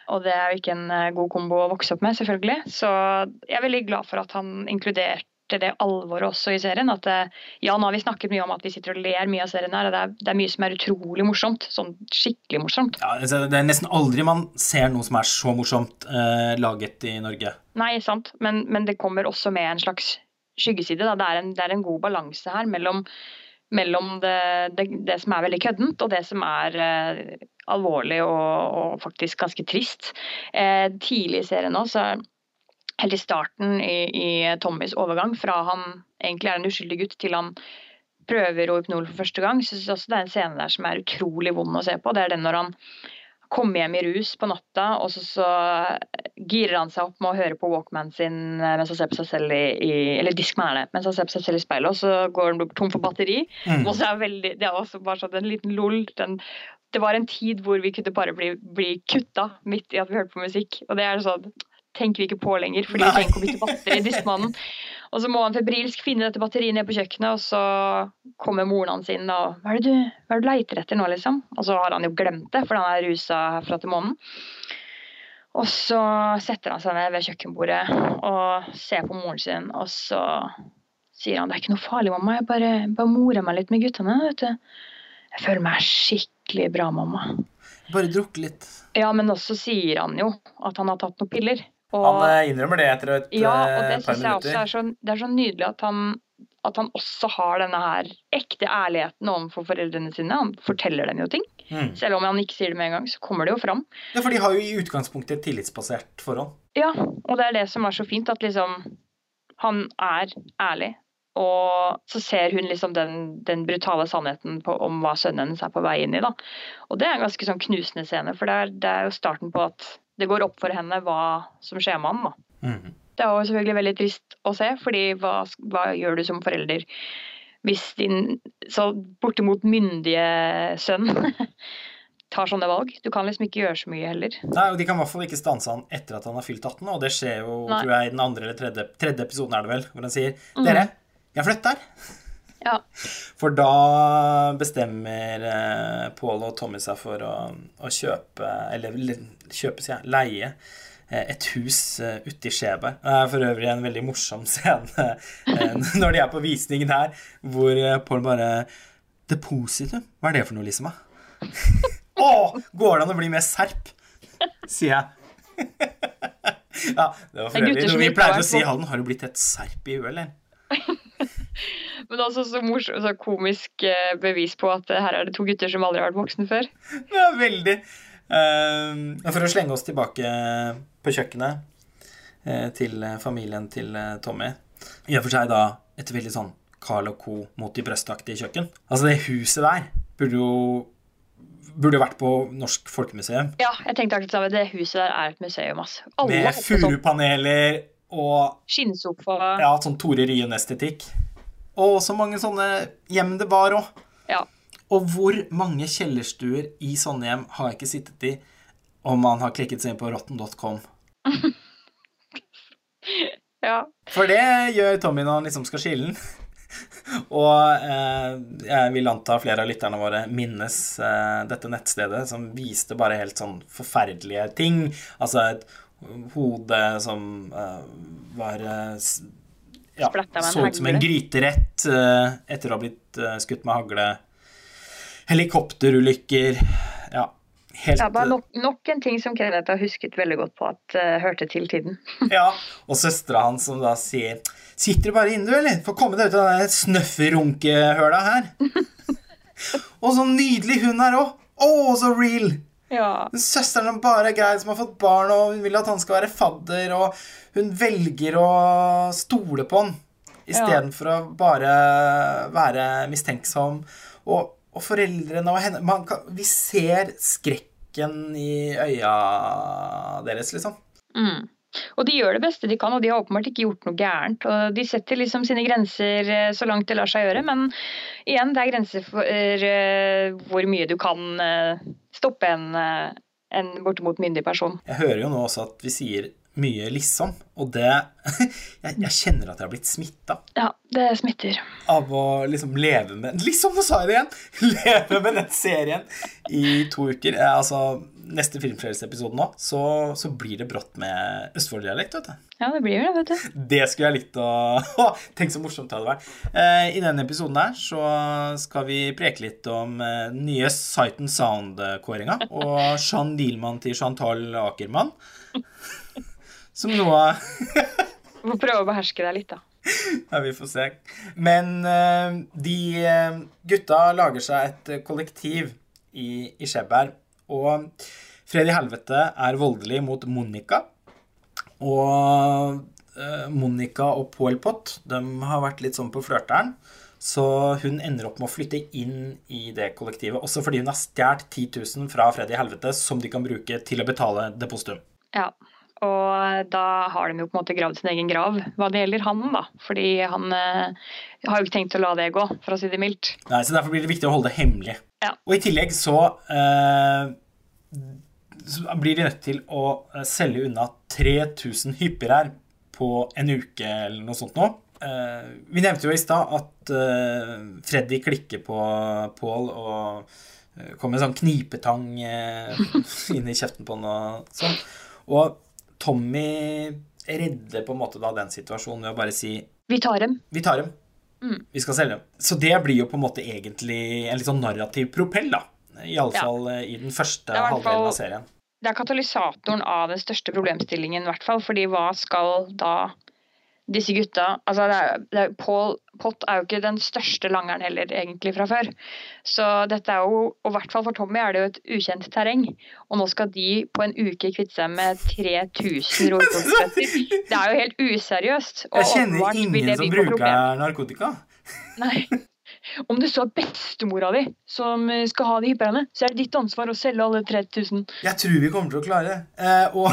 Og det er jo ikke en god kombo å vokse opp med, selvfølgelig. Så jeg er veldig glad for at han inkluderte det alvoret også i serien. At eh, ja, nå har vi snakket mye om at vi sitter og ler mye av serien her, og det er, det er mye som er utrolig morsomt. Sånn skikkelig morsomt. Ja, altså, Det er nesten aldri man ser noe som er så morsomt eh, laget i Norge. Nei, sant, men, men, det kommer også med en slags skyggeside. Da. Det, er en, det er en god balanse her mellom, mellom det, det, det, som er veldig køddent, og det som er eh, alvorlig og, og, faktisk ganske trist. Eh, tidlig i serien nå så helt i starten i, i Tommys overgang, fra han egentlig er en uskyldig gutt til han prøver Rohypnol for første gang, så synes jeg også det er en scene der som er utrolig vond å se på. Det er den når han kommer hjem i rus på natta, og så, så girer han seg opp med å høre på Walkman sin mens han ser på seg selv i, i Eller Discman er det, mens han ser på seg selv i speilet, og så går han tom for batteri. Mm. Og så er veldig, Det er også bare sånn en liten lol. Den, det var en tid hvor vi kunne bare bli, bli kutta midt i at vi hørte på musikk. Og det er sånn tenker vi ikke på lenger, fordi vi trenger ikke å bytte batteri i diskmannen. Og så må han febrilsk finne dette batteriet ned på kjøkkenet, og så kommer moren hans inn og hva er, det du, hva er det du leiter etter nå, liksom? Og så har han jo glemt det, for han er rusa herfra til månen. Og så setter han seg ned ved kjøkkenbordet og ser på moren sin, og så sier han det er ikke noe farlig, mamma, jeg bare, bare morer meg litt med guttene. vet du. Jeg føler meg skikkelig bra, mamma. Bare drukket litt. Ja, men også sier han jo at han har tatt noen piller. Og, han eh, innrømmer det etter et ja, og det eh, synes jeg også er så, det er så nydelig at han, at han også har denne her ekte ærligheten overfor foreldrene sine. Han forteller dem jo ting. Mm. Selv om han ikke sier det med en gang, så kommer det jo fram. Ja, For de har jo i utgangspunktet et tillitsbasert forhold. Ja, og det er det som er så fint, at liksom han er ærlig. Og så ser hun liksom den, den brutale sannheten på, om hva sønnen hennes er på vei inn i. da. Og det er en ganske sånn knusende scene, for det er, det er jo starten på at det går opp for henne hva som skjer med han. Mm. Det er jo selvfølgelig veldig trist å se, fordi hva, hva gjør du som forelder hvis din så bortimot myndige sønn tar sånne valg. Du kan liksom ikke gjøre så mye heller. Nei, og De kan i hvert fall ikke stanse han etter at han har fylt 18, og det skjer jo Nei. tror jeg, i den andre eller tredje, tredje episoden, er det vel, hvor han sier mm. Dere, jeg flytter. Ja. For da bestemmer eh, Paul og Tommy seg for å, å kjøpe Eller kjøpe, sier jeg, leie eh, et hus uh, ute i Skjeberg. Det er for øvrig en veldig morsom scene når de er på visningen her, hvor Pål bare Depositum? Hva er det for noe, liksom? Å! går det an å bli mer serp? sier jeg. ja, det var for øvrig noe vi pleier å si i hallen. Har du blitt et serp i huet, eller? Men også så, morsom, så komisk eh, bevis på at her er det to gutter som aldri har vært voksne før. Ja, veldig. Uh, for å slenge oss tilbake på kjøkkenet uh, til familien til Tommy. I og for seg da et veldig sånn Carl og Co. mot de brøstaktige kjøkken. Altså, det huset der burde jo burde vært på Norsk Folkemuseum. Ja, jeg tenkte akkurat samme. Det huset der er et museum. ass. Med furupaneler og Skinnsofa. Ja, sånn Tore Ryen-estetikk. Og så mange sånne hjem det var òg. Ja. Og hvor mange kjellerstuer i sånne hjem har jeg ikke sittet i om man har klikket seg inn på rotten.com. Ja. For det gjør Tommy når han liksom skal skille den. Og eh, jeg vil anta flere av lytterne våre minnes eh, dette nettstedet som viste bare helt sånn forferdelige ting. Altså et hode som eh, var eh, ja, Så ut som en gryterett eh, etter å ha blitt eh, skutt med hagle. Helikopterulykker. Ja, helt ja bare nok, nok en ting som Kenneth har husket veldig godt på at uh, hørte til tiden. Ja, og søstera hans som da sier Sitter du bare inne, du, eller? Få komme deg ut av det snøfferunkehøla her. og så nydelig hun her òg. Å, så real. Ja. Søsteren som bare er grei, som har fått barn, og hun vil at han skal være fadder, og hun velger å stole på han istedenfor å bare være mistenksom. Og, og foreldrene og henne man kan, Vi ser skrekken i øya deres, liksom. Mm. Og de gjør det beste de kan, og de har åpenbart ikke gjort noe gærent. Og de setter liksom sine grenser eh, så langt det lar seg gjøre, men igjen, det er grenser for eh, hvor mye du kan eh, stoppe en, eh, en bortimot myndig person. Jeg hører jo nå også at vi sier mye liksom, og det Jeg, jeg kjenner at jeg har blitt smitta Ja, det smitter. av å liksom leve med Liksom, nå sa jeg det igjen! Leve med den serien i to uker. Eh, Altså, neste Filmfrelseepisode nå, så, så blir det brått med Østfold-dialekt, vet du. Ja, det blir jo det, vet du. Det skulle jeg likt å Tenk så morsomt det hadde vært. Eh, I denne episoden her så skal vi preke litt om eh, nye Sight and Sound-kåringa og Jean Dielmann til Chantal Akermann. Som noe Må prøve å beherske deg litt, da. Ja, vi får se. Men eh, de eh, gutta lager seg et eh, kollektiv i, i. Og Freddy Helvete er voldelig mot Monica. Og eh, Monica og Paul Pott de har vært litt sånn på flørteren. Så hun ender opp med å flytte inn i det kollektivet. Også fordi hun har stjålet 10 000 fra Freddy Helvete, som de kan bruke til å betale depositum. Ja. Og da har de jo på en måte gravd sin egen grav hva det gjelder han, da. Fordi han eh, har jo ikke tenkt å la det gå, for å si det mildt. Nei, så Derfor blir det viktig å holde det hemmelig. Ja. Og i tillegg så, eh, så blir de nødt til å eh, selge unna 3000 hypper her på en uke eller noe sånt nå. Eh, vi nevnte jo i stad at eh, Freddy klikker på Paul og eh, kommer med en sånn knipetang eh, inn i kjeften på han og sånn. Og Tommy redder på en måte da den situasjonen ved å bare si Vi tar dem. vi tar dem. Mm. Vi skal selge dem. Så det blir jo på en måte egentlig en litt sånn narrativ propell, da. Iallfall ja. i den første halvdelen av serien. Det er katalysatoren av den største problemstillingen, i hvert fall. Fordi hva skal da disse gutta Altså, det er, det er, Paul Pott er jo ikke den største langeren heller, egentlig, fra før. Så dette er jo, og i hvert fall for Tommy, er det jo et ukjent terreng. Og nå skal de på en uke kvitte seg med 3000 rådgivningsbøtter. Det er jo helt useriøst. og Jeg kjenner ingen som bruker narkotika. Nei. Om det så er bestemora di som skal ha de hipperne, så er det ditt ansvar å selge alle 3000. Jeg tror vi kommer til å klare det. Eh, og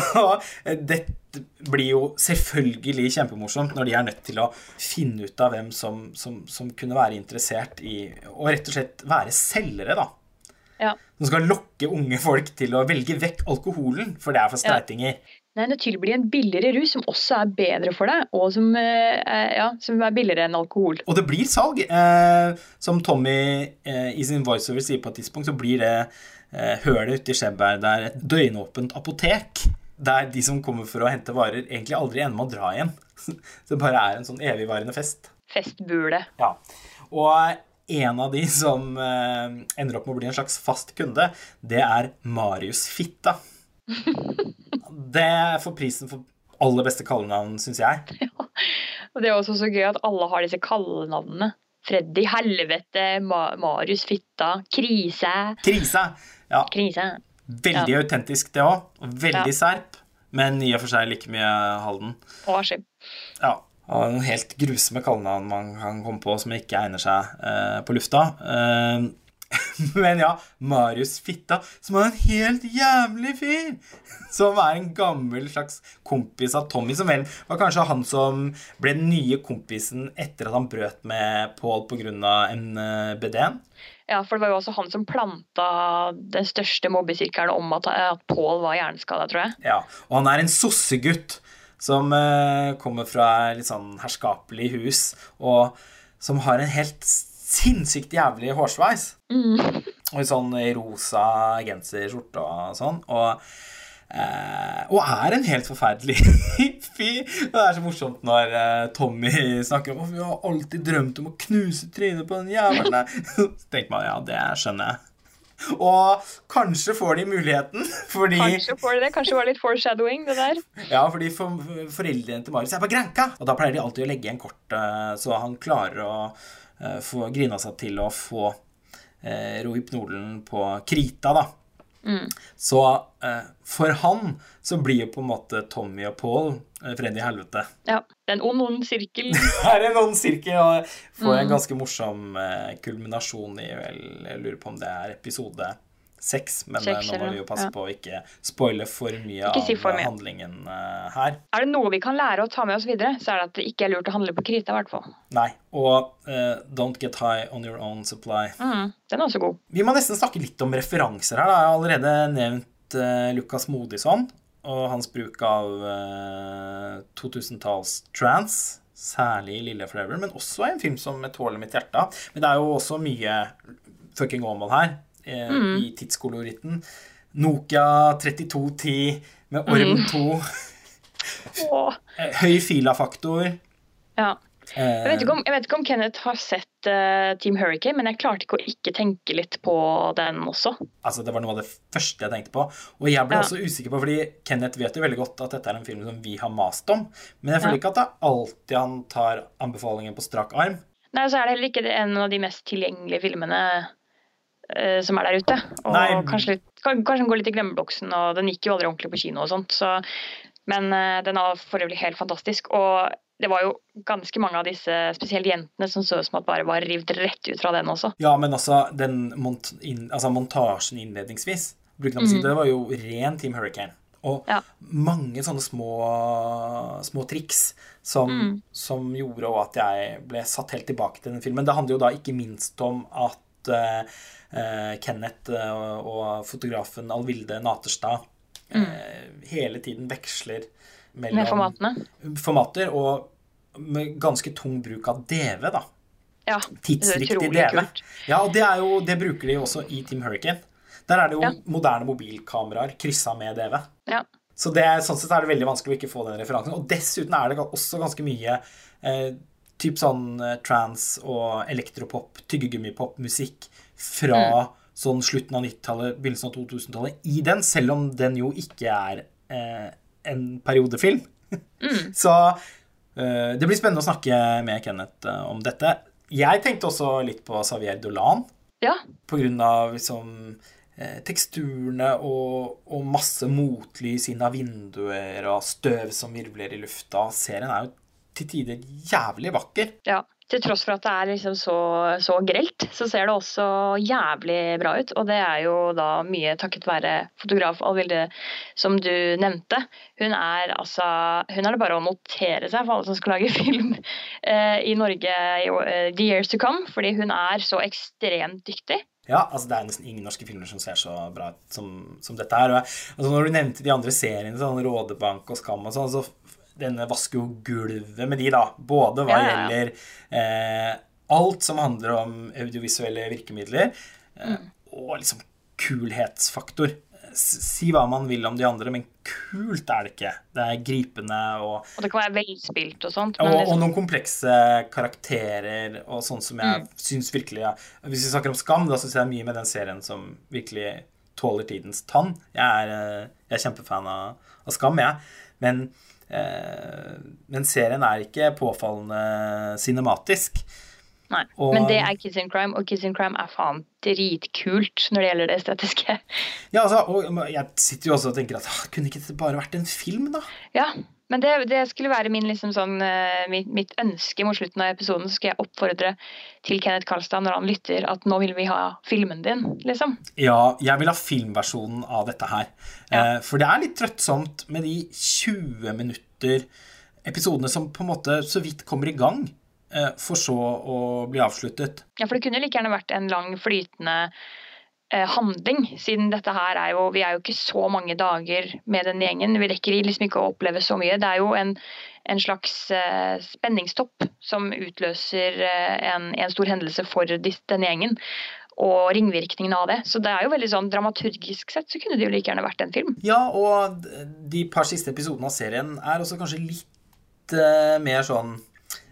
dette blir jo selvfølgelig kjempemorsomt når de er nødt til å finne ut av hvem som, som, som kunne være interessert i å rett og slett være selgere, da. Ja. Som skal lokke unge folk til å velge vekk alkoholen, for det er for Ja. streitinger. Nei, det tilbyr en billigere rus som også er bedre for deg, og som, eh, er- ja, som er billigere enn alkohol. Og det blir salg. Eh, som Tommy eh, i sin voiceover sier på et tidspunkt, så blir det eh, hølet ute i Skjeberg der et døgnåpent apotek. Der de som kommer for å hente varer, egentlig aldri ender med å dra igjen. Så det bare er en sånn evigvarende fest. Festbule. Ja. Og en av de som eh, ender opp med å bli en slags fast kunde, det er Marius Fitta. Det får prisen for aller beste kallenavn, syns jeg. Og det er også så gøy at alle har disse kallenavnene. Freddy Helvete, Ma Marius Fitta, Krise. Krise. Ja, Krise. Veldig autentisk, det òg. Veldig Ja. serp. Men i og for seg like mye Halden. Og Askim. Ja. Og noen helt grusomme kallenavn man kan komme på som ikke egner seg eh, på lufta. Eh, Men ja, Marius Fitta, som er en helt jævlig fyr. Som er en gammel slags kompis av Tommy, som vel var kanskje han som ble den nye kompisen etter at han brøt med Pål pga. NBD-en. Ja, for det var jo også han som planta den største mobbesirkelen om at, at Pål var hjerneskada, tror jeg. Ja, og han er en sossegutt som eh, kommer fra litt sånn herskapelig hus, og som har en helt sinnssykt jævlig hårsveis. Mm. Og i sånn rosa genser, skjorte og sånn. Og, eh, og er en helt forferdelig fyr. Det er så morsomt når eh, Tommy snakker om at vi har alltid drømt om å knuse trynet på den jævelen der. Så tenker man ja, det skjønner jeg. Og kanskje får de muligheten, fordi Kanskje får de det. Kanskje var litt foreshadowing, det der. Ja, fordi for, foreldrene til Marius er på Granka, og da pleier de alltid å legge igjen kort, uh, så han klarer å uh, få grina seg til å få uh, Rohypnolen på krita, da. Mm. Så for han så blir jo på en måte Tommy og Paul Freddy i helvete. Ja. Det er en ond, ond sirkel. det er en ond sirkel, og får en Mm. ganske morsom kulminasjon i vel Jeg lurer på om det er episode seks, men Seks, nå må vi jo passe ja. på å ikke spoile for mye si for av mye. handlingen her. Er det noe vi kan lære å ta med oss videre, så er det at det ikke er lurt å handle på krita, i hvert fall. Nei. Og uh, Don't Get High On Your Own Supply. Mm. Den er også god. Vi må nesten snakke litt om referanser her. Da. Jeg har allerede nevnt uh, Lucas Modisson og hans bruk av uh, 2000-talls trance. Særlig i Lille Forever, men også en film som tåler mitt hjerte. Men det er jo også mye fucking Åmål her, eh, i tidskoloritten. Nokia 3210 med Orm 2. Åh. Eh, Høy filafaktor. Ja. Eh, Jeg vet, ikke om, jeg vet ikke om Kenneth har sett uh, Team Hurricane, men jeg klarte ikke å ikke tenke litt på den også. Altså, Det var noe av det første jeg tenkte på. Og jeg ble Ja. også usikker på, fordi Kenneth vet jo veldig godt at dette er en film som vi har mast om. Men jeg føler Ja. ikke at det er alltid han tar anbefalingen på strak arm. Nei, så er det heller ikke en av de mest tilgjengelige filmene eh, som er der ute. Og Nei. kanskje, litt, kanskje den går litt i glemmeboksen, og den gikk jo aldri ordentlig på kino og sånt. Så, men eh, den er for øvrig helt fantastisk. Og det var jo ganske mange av disse, spesielt jentene, som så ut som at bare var revet rett ut fra den også. Ja, men også den mont in, altså montasjen innledningsvis, bruker man å si, det var jo ren Team Hurricane. Og Mm. Ja. mange sånne små, små triks som, Mm. som gjorde at jeg ble satt helt tilbake til den filmen. Det handler jo da ikke minst om at eh, eh, Kenneth eh, og, og fotografen Alvilde Naterstad eh, hele tiden veksler mellom Mm. Med formatene. formater, og med ganske tung bruk av DV, da. Ja. Tidsriktig DV. Ja, og det, er jo, det bruker de også i Team Hurricane. Der er det jo Ja. moderne mobilkameraer kryssa med DV. Ja. Så det, sånn sett er det veldig vanskelig å ikke få den referansen. Og dessuten er det også ganske mye eh, typ sånn eh, trans og elektropop, tyggegummipop-musikk fra sånn slutten av 90-tallet, begynnelsen av 2000-tallet i den, selv om den jo ikke er eh, en periodefilm. Så eh, det blir spennende å snakke med Kenneth eh, om dette. Jeg tenkte også litt på Xavier Dolan ja. på grunn av liksom eh, teksturene og, og masse motlys inn av vinduer og støv som virvler i lufta. Serien er jo til tider jævlig vakker. Ja. Til tross for at det er liksom så, så grelt, så ser det også jævlig bra ut. Og det er jo da mye takket være fotograf Alvilde, som du nevnte. Hun er altså Hun er det bare å notere seg for alle som skal lage film eh, i Norge i eh, the years to come, fordi hun er så ekstremt dyktig. Ja, altså Det er nesten ingen norske filmer som ser så bra ut som, som dette her. Og, altså, når du nevnte de andre seriene, sånn Rådebank og Skam og sånn, så denne vasker jo gulvet med de, da. Både hva Ja, ja, gjelder eh, alt som handler om audiovisuelle virkemidler, eh, Mm. og liksom kulhetsfaktor. Si hva man vil om de andre, men kult er det ikke. Det er gripende og, Og det kan være velspilt og sånt. og, Men og liksom, noen komplekse karakterer og sånn som jeg Mm. syns virkelig ja. Hvis vi snakker om Skam, da syns jeg det er mye med den serien som virkelig tåler tidens tann. Jeg er, eh, jeg er kjempefan av, av Skam, jeg. Men, men serien er ikke påfallende cinematisk. nei. og- Men det er Kiss in Crime, og Kiss in Crime er faen dritkult når det gjelder det estetiske. Ja, altså, og jeg sitter jo også og tenker at ah, kunne ikke dette bare vært en film, da? Ja, Men det, det skulle være min, liksom sånn, eh, mitt, mitt, ønske mot slutten av episoden. Så skal jeg oppfordre til Kenneth Karlstad når han lytter, at nå vil vi ha filmen din, liksom. Ja, jeg vil ha filmversjonen av dette her. Ja. Eh, for det er litt trøttsomt med de 20 minutter episodene som på en måte så vidt kommer i gang, eh, for så å bli avsluttet. Ja, for det kunne like gjerne vært en lang, flytende handling, siden dette her er jo Vi er jo ikke så mange dager med den gjengen. Vi rekker liksom ikke å oppleve så mye. Det er jo en, en slags uh, spenningstopp som utløser uh, en, en, stor hendelse for denne gjengen. Og ringvirkningene av det. Så det er jo veldig sånn dramaturgisk sett så kunne det jo like gjerne vært en film. Ja, og de par siste episodene av serien er også kanskje litt uh, mer sånn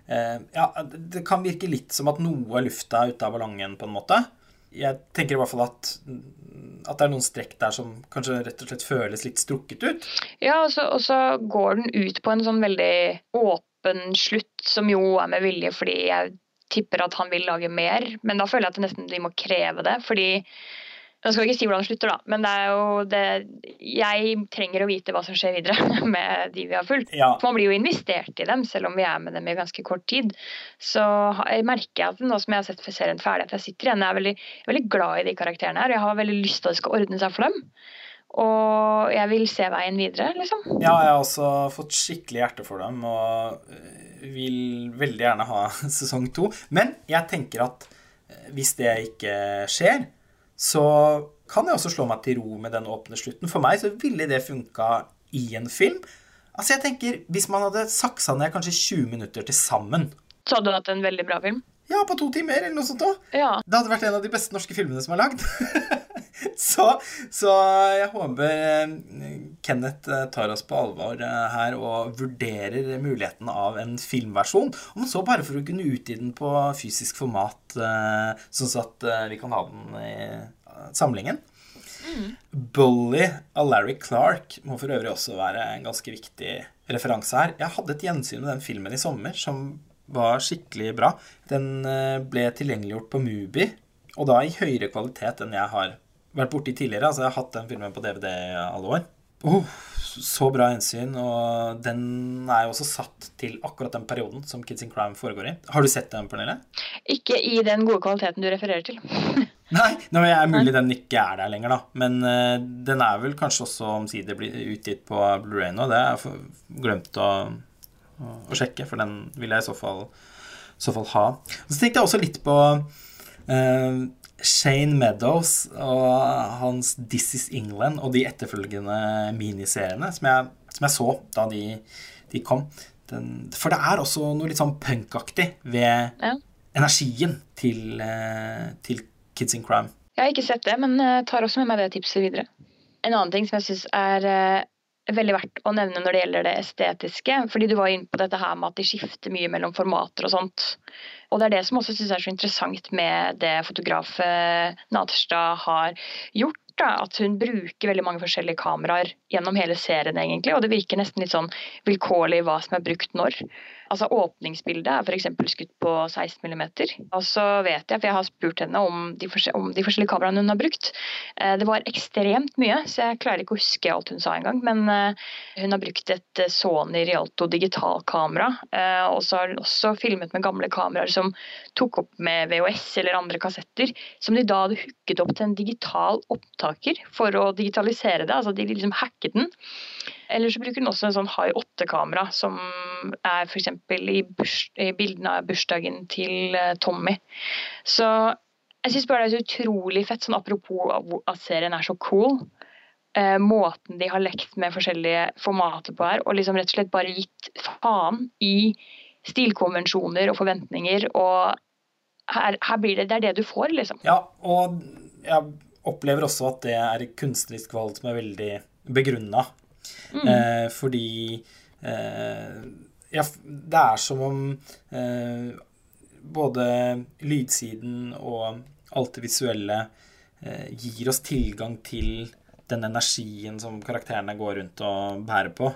Ja, det kan virke litt som at noe lufta er ute av ballongen, på en måte jeg tenker i hvert fall at, at det er noen strekk der som kanskje rett og slett føles litt strukket ut. Ja, og så, og så går den ut på en sånn veldig åpen slutt, som jo er med vilje fordi jeg tipper at han vil lage mer. Men da føler jeg at nesten de må kreve det. fordi jeg skal ikke si hvordan det slutter, da, men det er jo det Jeg trenger å vite hva som skjer videre med de vi har fulgt. Ja. Man blir jo investert i dem, selv om vi er med dem i ganske kort tid. Så jeg merker at nå som jeg har sett serien ferdig, at jeg sitter igjen jeg er veldig, veldig glad i de karakterene her. Jeg har veldig lyst til at det skal ordne seg for dem. Og jeg vil se veien videre, liksom. Ja, jeg har også fått skikkelig hjerte for dem og vil veldig gjerne ha sesong to. Men jeg tenker at øh, hvis det ikke skjer, så kan jeg også slå meg til ro med den åpne slutten. For meg så ville det funka i en film. Altså jeg tenker, Hvis man hadde saksa ned kanskje 20 minutter til sammen Så hadde du hatt en veldig bra film? Ja, på to timer eller noe sånt òg. Ja. Det hadde vært en av de beste norske filmene som er lagd. så, så, jeg håper eh, Kenneth eh, tar oss på alvor eh, her og vurderer muligheten av en filmversjon. Om så bare for å kunne utgi den på fysisk format, sånn at vi kan ha den i samlingen. Mm. Bully av Larry Clark må for øvrig også være en ganske viktig referanse her. Jeg hadde et gjensyn med den filmen i sommer som var skikkelig bra. Den ble tilgjengeliggjort på Mubi, og da i høyere kvalitet enn jeg har vært borti tidligere. Altså, jeg har hatt den filmen på DVD alle år. Oh, så bra gjensyn. og den er jo også satt til akkurat den perioden som Kids in Crime foregår i. Har du sett den, Pernille? Ikke i den gode kvaliteten du refererer til. Nei, nå er mulig den ikke er der lenger, da. Men uh, den er vel kanskje også omsider blitt utgitt på Blu-ray nå. Det har jeg glemt å, å, å, sjekke, for den vil jeg i så fall, så fall ha. Så tenkte jeg også litt på uh, Shane Meadows og hans This Is England og de etterfølgende miniseriene som jeg, som jeg så da de, de kom. Den, for det er også noe litt sånn punkaktig ved ja. energien til, eh, til, Kids in Crime. Jeg har ikke sett det, men tar også med meg det tipset videre. En annen ting som jeg syns er eh, veldig verdt å nevne når det gjelder det estetiske. fordi du var inne på dette her med at de skifter mye mellom formater og sånt. Og det er det som også synes er så interessant med det fotograf Naterstad har gjort. Da, at hun bruker veldig mange forskjellige kameraer gjennom hele serien, egentlig. Og det virker nesten litt sånn vilkårlig hva som er brukt når. Altså Åpningsbildet er f.eks. skutt på 16 mm. Og så vet jeg, for jeg har spurt henne om de, om de forskjellige kameraene hun har brukt. Eh, det var ekstremt mye, så jeg klarer ikke å huske alt hun sa engang. Men eh, hun har brukt et eh, Sony Rialto digitalkamera. Og så har hun også filmet med gamle kameraer som tok opp med VHS eller andre kassetter. Som de da hadde hooket opp til en digital opptaker for å digitalisere det. Altså de liksom hacket den. Eller så bruker den også en sånn High 8-kamera, som er f.eks. I, i bildene av bursdagen til eh, Tommy. Så jeg syns bare det er så utrolig fett, sånn apropos at serien er så cool. Eh, måten de har lekt med forskjellige formater på her, og liksom rett og slett bare gitt faen i stilkonvensjoner og forventninger. Og her, her blir det, det er det du får, liksom. Ja, og jeg opplever også at det er kunstnerisk valg som er veldig begrunna. Mm. Eh, fordi eh, ja, det er som om eh, både lydsiden og alt det visuelle eh, gir oss tilgang til den energien som karakterene går rundt og bærer på.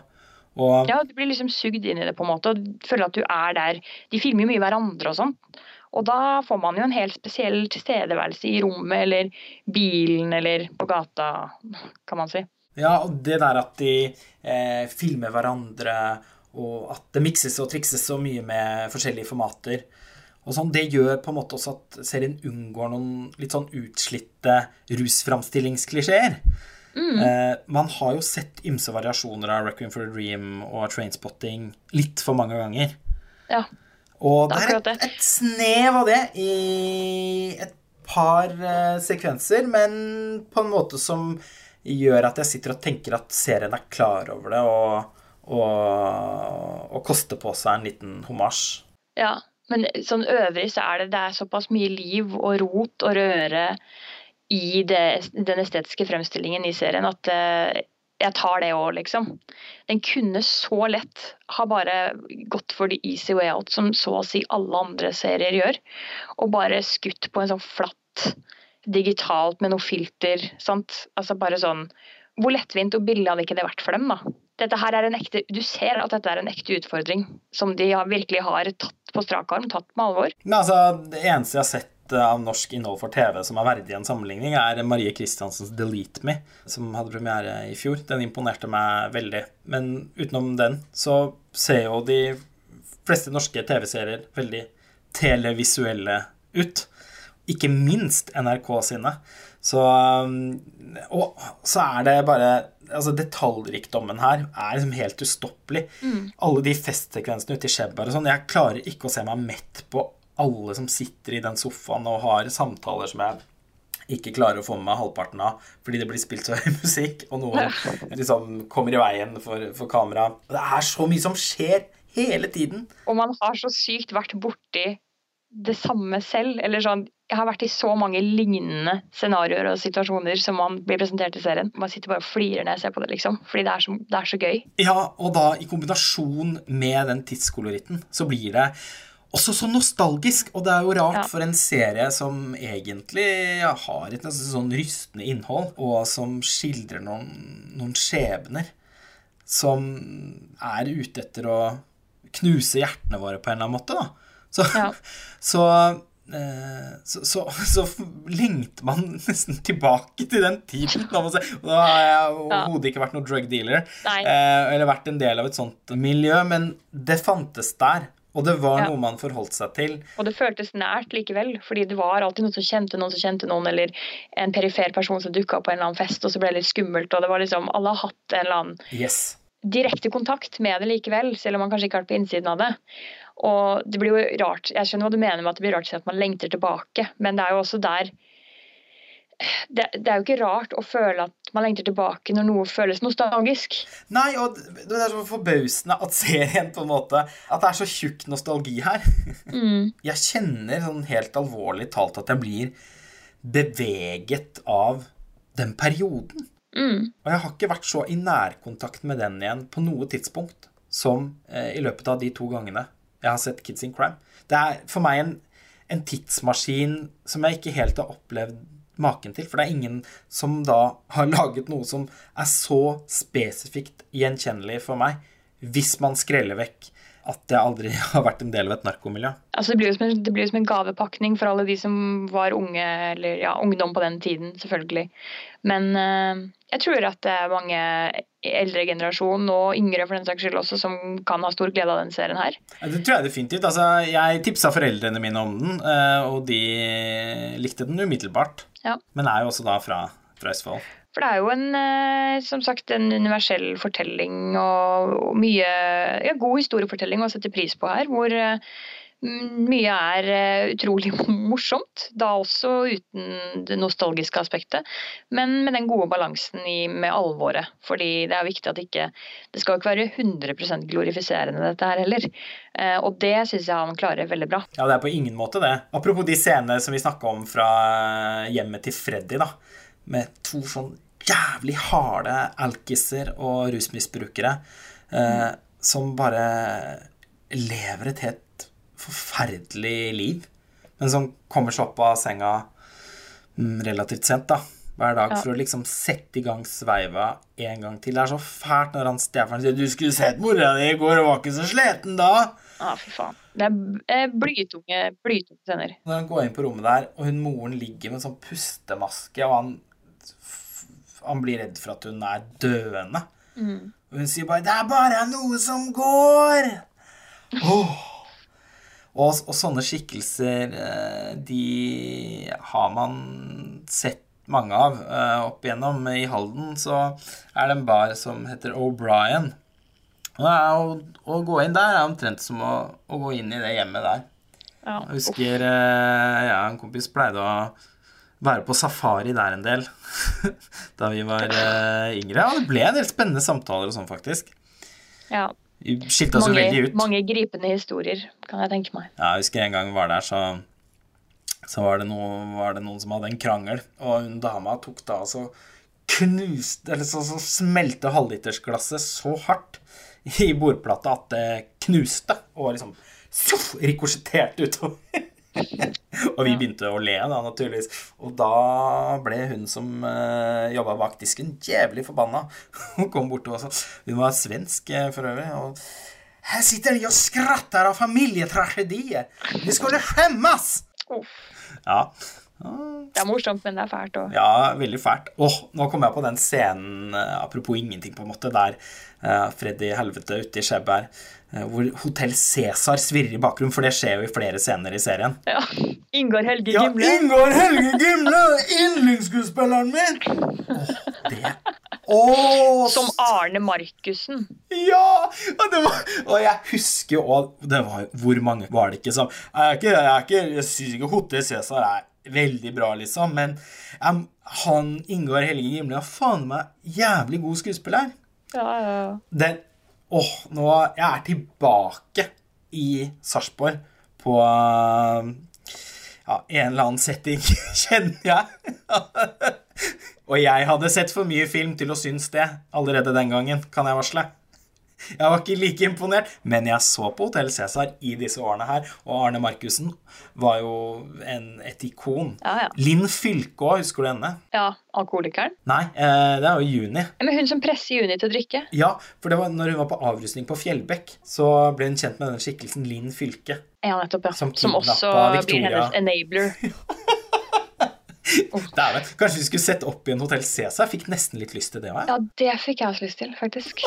Og, ja, du blir liksom sugd inn i det på en måte og føler at du er der. De filmer jo mye hverandre og sånn. Og da får man jo en helt spesiell tilstedeværelse i rommet eller bilen eller på gata, kan man si. Ja, og det der at de eh, filmer hverandre, og at det mikses og trikses så mye med forskjellige formater. Og sånn, Det gjør på en måte også at serien unngår noen litt sånn utslitte rusframstillingsklisjeer. Mm. Eh, man har jo sett ymse variasjoner av Requiem for a Dream og Trainspotting litt for mange ganger. Ja, og det er et, et snev av det i et par eh, sekvenser, men på en måte som gjør at jeg sitter og tenker at serien er klar over det og, og, og koster på seg en liten homasj. Ja, men sånn øvrig så er det, det er såpass mye liv og rot og røre i det, den estetiske fremstillingen i serien at uh, jeg tar det òg, liksom. Den kunne så lett ha bare gått for the easy way out, som så å si alle andre serier gjør. Og bare skutt på en sånn flatt digitalt med noe filter. sant? Altså bare sånn Hvor lettvint og billig hadde ikke det vært for dem, da? Dette her er en ekte, Du ser at dette er en ekte utfordring som de virkelig har tatt på strak arm, tatt med alvor. Men altså, Det eneste jeg har sett av norsk innhold for TV som er verdig en sammenligning, er Marie Christiansens 'Delete Me', som hadde premiere i fjor. Den imponerte meg veldig. Men utenom den så ser jo de fleste norske TV-serier veldig televisuelle ut. Ikke minst NRK sine. Så Og så er det bare altså Detaljrikdommen her er liksom helt ustoppelig. Mm. Alle de festsekvensene ute i Skjebbar og sånn. Jeg klarer ikke å se meg mett på alle som sitter i den sofaen og har samtaler som jeg ikke klarer å få med meg halvparten av fordi det blir spilt så høy musikk, og noen liksom kommer i veien for, for kamera. Det er så mye som skjer hele tiden. Og man har så sykt vært borti det samme selv. Eller sånn Jeg har vært i så mange lignende scenarioer og situasjoner som man blir presentert i serien. Man sitter bare og flirer når jeg ser på det, liksom. Fordi det er, så, det er så gøy. Ja, og da i kombinasjon med den tidskoloritten, så blir det også så nostalgisk. Og det er jo rart ja. for en serie som egentlig ja, har et nesten sånn rystende innhold, og som skildrer noen, noen skjebner som er ute etter å knuse hjertene våre på en eller annen måte, da. Så, ja. så, så, så, så, lengter man nesten tilbake til den tiden. Da, da har jeg overhodet ikke vært noen drug dealer eh, eller vært en del av et sånt miljø, men det fantes der. Og det var ja. noe man forholdt seg til. Og det føltes nært likevel, fordi det var alltid noen som kjente noen som kjente noen, eller en perifer person som dukka på en eller annen fest, og så ble det litt skummelt, og det var liksom Alle har hatt en eller annen yes. direkte kontakt med det likevel, selv om man kanskje ikke har vært på innsiden av det. Og det blir jo rart, Jeg skjønner hva du mener med at det blir rart å si at man lengter tilbake, men det er jo også der det, det, er jo ikke rart å føle at man lengter tilbake når noe føles nostalgisk. Nei, og det er så forbausende at serien på en måte At det er så tjukk nostalgi her. Mm. Jeg kjenner sånn helt alvorlig talt at jeg blir beveget av den perioden. Mm. Og jeg har ikke vært så i nærkontakt med den igjen på noe tidspunkt som eh, i løpet av de to gangene jeg har sett Kids in Crime. Det er for meg en, en tidsmaskin som jeg ikke helt har opplevd maken til. For det er ingen som da har laget noe som er så spesifikt gjenkjennelig for meg, hvis man skreller vekk at jeg aldri har vært en del av et narkomiljø. Altså det blir jo som en, blir som en gavepakning for alle de som var unge, eller ja, ungdom på den tiden, selvfølgelig. Men uh, jeg tror at det er mange eldre generasjon, og yngre for den saks skyld også, som kan ha stor glede av den serien her. Det tror jeg definitivt. Altså, jeg tipsa foreldrene mine om den, uh, og de likte den umiddelbart. Ja. Men er jo også da fra, fra Østfold. For det er jo en, eh, som sagt, en universell fortelling og mye ja, god historiefortelling å sette pris på her. Hvor eh, mye er eh, utrolig morsomt, da også uten det nostalgiske aspektet. Men med den gode balansen i, med alvoret. Fordi det er viktig at ikke Det skal ikke være 100% glorifiserende, dette her heller. Og det syns jeg han klarer veldig bra. Ja, det er på ingen måte det. Apropos de scenene som vi snakka om fra hjemmet til Freddy, da. Med to sånn jævlig harde alkiser og rusmisbrukere eh, som bare lever et helt forferdelig liv, men som kommer seg opp av senga mm, relativt sent, da. Hver dag ja. for å liksom sette i gang sveiva en gang til. Det er så fælt når han Stefan sier 'Du skulle sett mora di i går, og var ikke så sliten da'. Ja, fy faen. Det er blytunge, blytunge scener. Når han går inn på rommet der, og hun moren ligger med en sånn pustemaske, og han han blir redd for at hun er døende. Og hun sier bare 'Det er bare noe som går'. Oh. Og, og sånne skikkelser, eh, de har man sett mange av eh, opp igjennom. I Halden så er det en bar som heter O'Brien. Og å, å gå inn der er omtrent som å, å gå inn i det hjemmet der. Ja. Jeg husker ja, en kompis pleide å være på safari der en del da vi var eh, yngre. Ja, det ble en del spennende samtaler og sånn, faktisk. ja. Vi skilte oss jo veldig ut. mange gripende historier, kan jeg tenke meg. Ja, jeg husker en gang vi var der, så, så var, det noe, var det noen som hadde en krangel, og hun dama tok da altså knuste Eller så, så smelte halvlitersglasset så hardt i bordplata at det knuste, og liksom rikosjetterte utover. og vi begynte å le, da, naturligvis. Og da ble hun som uh, jobba bak disken, jævlig forbanna. Hun kom bort og sa Hun var svensk eh, for øvrig. og her sitter de og skratter av familietragedier. Vi skulle skjemmes! Ja. Det er morsomt, men det er fælt òg. ja, veldig fælt. Åh, nå kom jeg på den scenen, eh, apropos ingenting, på en måte, der uh, Freddy Helvete ute i skjebbet eh, hvor Hotell Cæsar svirrer i bakgrunnen, for det skjer jo i flere scener i serien. Ja. Ingar Helge Ja, Gimle. Ingar Helge Gimle! Yndlingsskuespilleren min! Åh, det Åh, Som Arne Markussen. Ja! Var, og jeg husker jo det var, Hvor mange var det ikke som Jeg ikke, jeg ikke, jeg syns ikke Hotel Cæsar er veldig bra, liksom, men jeg, han Ingar Helge Gimle er faen meg jævlig god skuespiller. Ja, ja, ja. Den Åh, nå Jeg er tilbake i Sarpsborg på ja, en eller annen setting, kjenner jeg. Og jeg hadde sett for mye film til å synes det allerede den gangen, kan jeg varsle. Jeg var ikke like imponert, men jeg så på Hotell Cæsar i disse årene her, og Arne Markussen var jo en, et ikon. Ja, ja. Linn Fylke òg, husker du henne? ja, alkoholikeren. Nei, eh, det er jo Juni. Men hun som presser Juni til å drikke. Ja, for det var når hun var på avrusning på Fjellbekk, så ble hun kjent med denne skikkelsen Linn Fylke. Ja, nettopp, ja. Som Som, også Victoria. blir hennes enabler. Dæven, kanskje vi skulle sett opp igjen Hotell Cæsar? Fikk nesten litt lyst til det òg. Ja, det fikk jeg også lyst til, faktisk.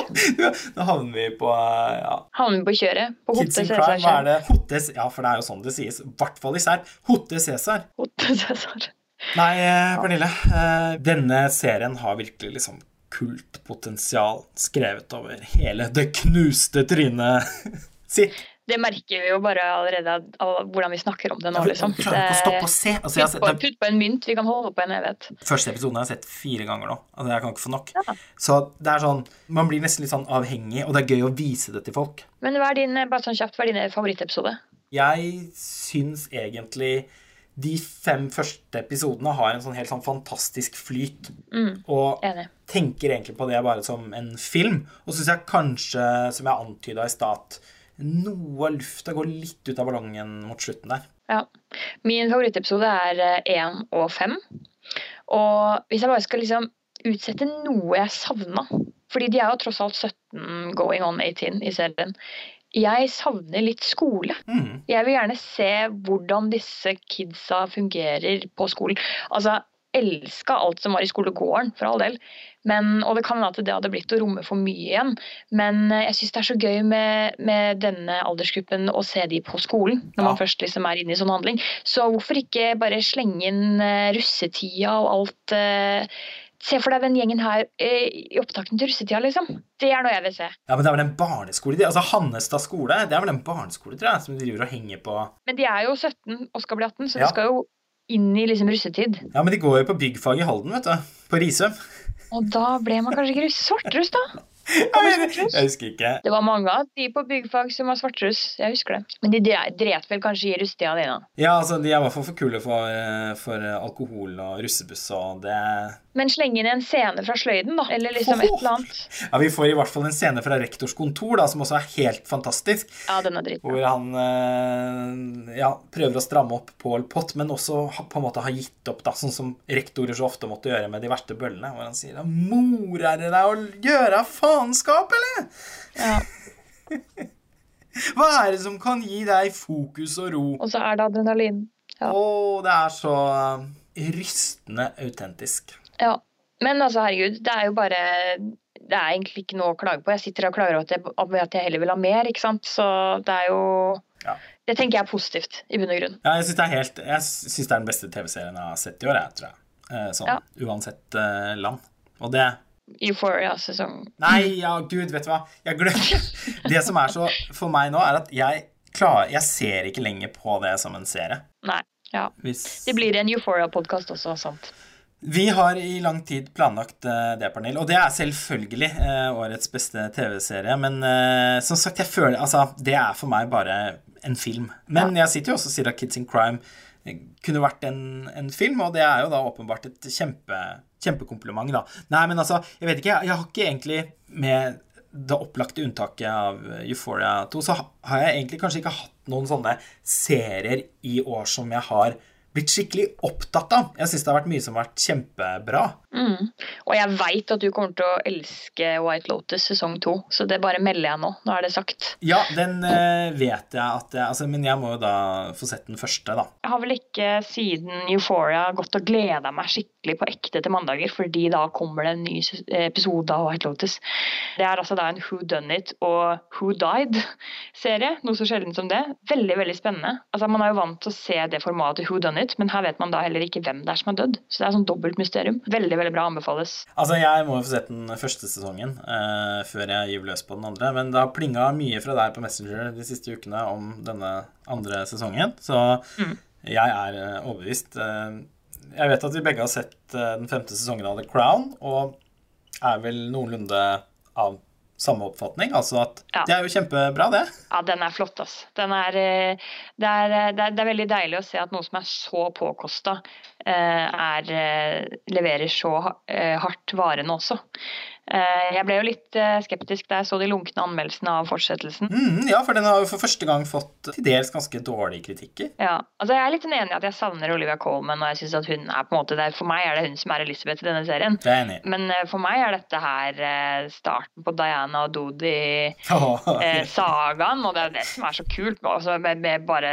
Nå havner vi på eh, ja, Havner på kjøret. På Hotte Crime. Hva er Cæsar. det? Hotte, ja, for det er jo sånn det sies. I hvert fall i Serb. Hotte Cæsar. Hotte Cæsar. Nei, eh, Pernille. eh, Denne serien har virkelig liksom kultpotensial skrevet over hele det knuste trynet sitt. Det merker vi jo bare allerede av, av hvordan vi snakker om det nå, liksom. Vi klarer ikke å stoppe å se. Altså, Putt på, putt på en mynt, vi kan holde på en evighet. første episoden har jeg sett fire ganger nå. Altså, jeg kan ikke få nok. Ja. Så det er sånn Man blir nesten litt sånn avhengig, og det er gøy å vise det til folk. Men hva er din, bare sånn kjapt, hva er din favorittepisode? Jeg syns egentlig de fem første episodene har en sånn helt sånn fantastisk flyt. Mm, Og enig. tenker egentlig på det bare som en film. Og syns jeg kanskje, som jeg antyda i stad, noe av lufta går litt ut av ballongen mot slutten der. Ja. Min favorittepisode er én og fem. Og hvis jeg bare skal liksom utsette noe jeg savna Fordi de er jo tross alt 17 going on 18 i serien. Jeg savner litt skole. Mm. Jeg vil gjerne se hvordan disse kidsa fungerer på skolen. Altså, elska alt som var i skolegården, for all del. Men, og det kan hende at det hadde blitt å romme for mye igjen. Men eh, jeg syns det er så gøy med, med denne aldersgruppen å se de på skolen. Når man først liksom er inne i sånn handling. Så hvorfor ikke bare slenge inn eh, russetida og alt eh, Se for deg den gjengen her eh, i opptakten til russetida, liksom. Det er noe jeg vil se. Ja, men det er vel en barneskole? de- Altså Hannestad skole, det er vel en barneskole, tror jeg, som driver og henger på Men de er jo 17 og skal bli 18, så Ja. de skal jo inn i liksom russetid. Ja, men de går jo på byggfag i Halden, vet du. På Risøm. Og da ble man kanskje ikke svartruss, da. Jeg, jeg husker ikke. Det var mange av de på byggfag som var svartruss. Jeg husker det. Men de dre- dret vel kanskje i russetida di, da. Ja, altså, de er i hvert fall for kule for, eh, for alkohol og russebuss og det Men slenge inn en scene fra sløyden, da. Eller liksom et eller annet. Ja, vi får i hvert fall en scene fra rektors kontor, da, som også er helt fantastisk. Ja, den er dritt. Hvor han eh, ja, prøver å stramme opp Pål Pott, men også på en måte har gitt opp, da, sånn som rektorer så ofte måtte gjøre med de verste bøllene. Hvor han sier 'Morer det deg å gjøre faenskap, eller?' Ja. Hva er det som kan gi deg fokus og ro? Og så er det adrenalin. Ja. Å, det er så eh, rystende autentisk. Ja. Men altså, herregud, det er jo bare Det er egentlig ikke noe å klage på. Jeg sitter og klager over at jeg, at jeg heller vil ha mer, ikke sant. Så det er jo Ja. Det tenker jeg er positivt, i bunn og grunn. Ja, jeg syns det, det er den beste TV-serien jeg har sett i år, jeg, tror jeg. Eh, Sånn Ja. uansett uh, land. Og det Euphoria-sesong. Nei, ja, gud, vet du hva. Jeg glemmer Det som er så for meg nå, er at jeg klarer Jeg ser ikke lenger på det som en serie. Nei. Ja. Hvis Det blir en Euphoria-podkast også, sant. Vi har i lang tid planlagt eh, det, Pernille, og det er selvfølgelig eh, årets beste TV-serie. Men eh, som sagt, jeg føler Altså, det er for meg bare en film. Men jeg sitter jo også og sier at Kids in Crime kunne vært en, en film, og det er jo da åpenbart et kjempe, kjempekompliment, da. Nei, men altså, jeg vet ikke, jeg, jeg har ikke egentlig med det opplagte unntaket av Euphoria 2, så har jeg egentlig kanskje ikke hatt noen sånne serier i år som jeg har blitt skikkelig opptatt av. Jeg syns det har vært mye som har vært kjempebra. Mm. Og jeg veit at du kommer til å elske White Lotus sesong to, så det bare melder jeg nå. Nå er det sagt. Ja, den eh, vet jeg at jeg altså, Men jeg må jo da få sett den første, da. Jeg har vel ikke siden Euphoria gått og gleda meg skikkelig på ekte til mandager, fordi da kommer det en ny episode av White Lotus. Det er altså da en Who Done It og Who Died-serie. Noe så sjelden som det. Veldig, veldig spennende. Altså, man er jo vant til å se det formatet Who Done It, men her vet man da heller ikke hvem det er som har dødd. Så det er sånn dobbelt mysterium. Veldig, veldig bra. Anbefales. Altså, Jeg må jo få sett den første sesongen uh, før jeg gyver løs på den andre. Men det har plinga mye fra deg på Messenger de siste ukene om denne andre sesongen. Så jeg er eh, overbevist. Uh, jeg vet at vi begge har sett den femte sesongen av The Crown, og er vel noenlunde av samme oppfatning. Altså at Ja. det er jo kjempebra, det. Ja, den er flott, altså. Den er, eh, det, er, eh, det, er, det er veldig deilig å se at noe som er så påkosta, eh, leverer så hardt varene også. Eh, Jeg ble jo litt eh, skeptisk da jeg så de lunkne anmeldelsene av fortsettelsen. Mm, ja, for den har jo for første gang fått til dels ganske dårlige kritikker. Ja, altså Jeg er litt enig i at jeg savner Olivia Colman, og jeg synes at hun er på en måte der. For meg er det hun som er Elizabeth i denne serien. Det er enig. Men eh, for meg er dette her starten på Diana og Dodi-sagaen, og det er det som er så kult. Altså med, med bare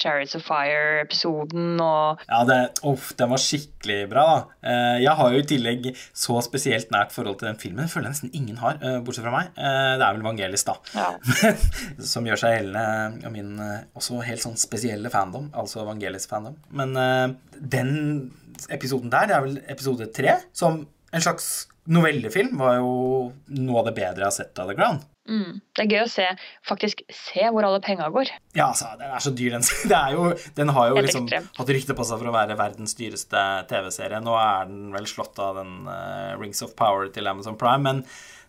Chariots of Fire-episoden og Ja, det, uff, den var skikkelig bra. Jeg har jo i tillegg så spesielt nært forhold til den filmen. Jeg føler jeg nesten ingen har, eh, bortsett fra meg. Eh, Det er vel Vangelis, da. Ja. Som gjør seg gjeldende og min eh, også helt sånn spesielle fandom, altså Vangelis-fandom. Men eh, den episoden der, det er vel episode tre, som en slags novellefilm, var jo noe av det bedre jeg har sett av The Ground. Mm. Det er gøy å se faktisk se hvor alle penga går. Ja, altså, den er så dyr, den. Det er jo, den har jo liksom hatt rykte på seg for å være verdens dyreste TV-serie. Nå er den vel slått av den uh, Rings of Power til Amazon Prime, men,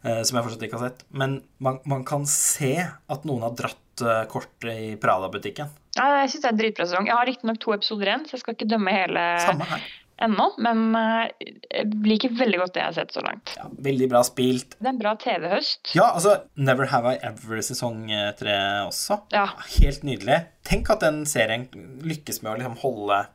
uh, som jeg fortsatt ikke har sett. Men man, man kan se at noen har dratt uh, kortet i Prada-butikken. Ja, jeg synes det er en dritbra sesong. Jeg har riktignok to episoder igjen, så jeg skal ikke dømme hele Samme her. Ennå. Men eh, jeg liker veldig godt det jeg har sett så langt. Ja, veldig bra spilt. Det er en bra TV-høst. Ja, altså Never Have I Ever sesong eh, tre også. Ja. Helt nydelig. Tenk at den serien lykkes med å liksom holde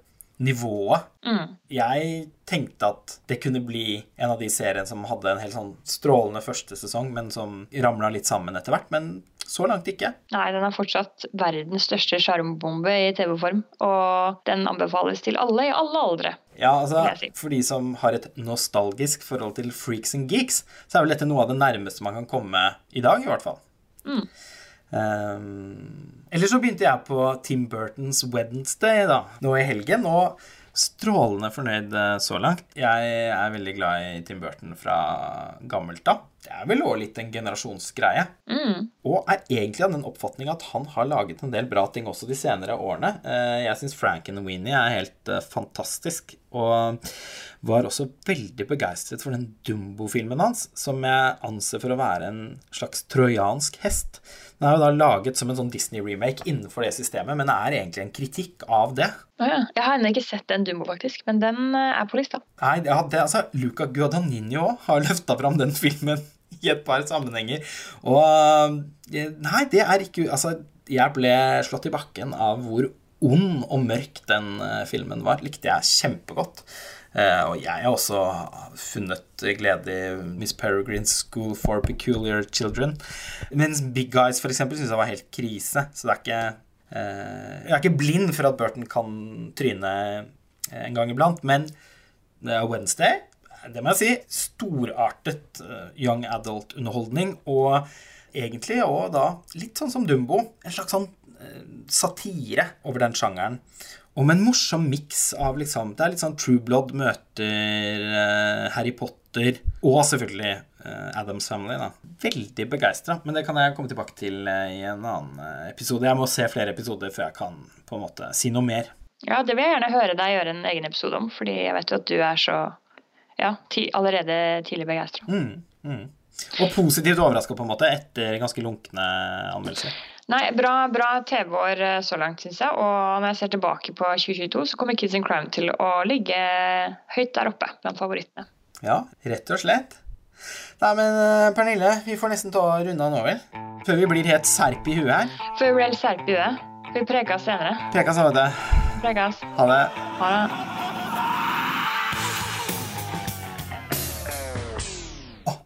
nivået. Mm. Jeg tenkte at det kunne bli en av de seriene som hadde en helt sånn strålende første sesong, men som ramla litt sammen etter hvert. Men så langt ikke. Nei, den er fortsatt verdens største sjarmbombe i TV-form. Og den anbefales til alle i alle aldre. Ja, altså. For de som har et nostalgisk forhold til Freaks and Geeks, så er vel dette noe av det nærmeste man kan komme i dag, i hvert fall. Mm. Um, Eller så begynte jeg på Tim Burtons Wednesday da, nå i helgen, og strålende fornøyd eh, så langt. Jeg er veldig glad i Tim Burton fra gammelt av. Det er vel også litt en generasjonsgreie. Mm. Og er egentlig av den oppfatning at han har laget en del bra ting også de senere årene. Eh, Jeg syns Frankenweenie er helt eh, fantastisk, og var også veldig begeistret for den Dumbo-filmen hans, som jeg anser for å være en slags trojansk hest. Den er jo da laget som en sånn Disney-remake innenfor det systemet, men det er egentlig en kritikk av det. Ja. Jeg har ennå ikke sett den Dumbo, faktisk, men den eh, er på lista. Nei, ja, det, altså, Luca Guadagnino har løfta fram den filmen i et par sammenhenger. Og eh, Nei, det er ikke Altså, jeg ble slått i bakken av hvor ond og mørk den eh, filmen var. Likte jeg kjempegodt. Uh, og jeg har også funnet glede i Miss Peregrines School for Peculiar Children. Mens Big Guys for eksempel syns jeg var helt krise. Så det er ikke uh, Jeg er ikke blind for at Burton kan tryne en gang iblant, men Wednesday det må jeg si, storartet uh, young adult-underholdning. Og egentlig òg da litt sånn som Dumbo. En slags sånn uh, satire over den sjangeren. Og med en morsom miks av liksom Det er litt sånn True Blood møter uh, Harry Potter. Og selvfølgelig Adams Family. da. Veldig begeistra. Men det kan jeg komme tilbake til i en annen episode. Jeg må se flere episoder før jeg kan på en måte si noe mer. Ja, det vil jeg gjerne høre deg gjøre en egen episode om, fordi jeg vet jo at du er så ja, allerede tidlig begeistra. Mm, mm. Og positivt overraska, på en måte, etter ganske lunkne anmeldelser? Nei, bra, bra TV-år eh, så langt, syns jeg. Og når jeg ser tilbake på 2022, så kommer Kids in Crime til å ligge høyt der oppe blant favorittene. Ja, rett og slett. Nei, men eh, Pernille, vi får nesten ta å runde nå, vel? Før vi blir helt serp i huet her. Før vi blir helt serp i huet. Vi prekas senere. Prekas, ha det. Prekas. Ha det. Ha det.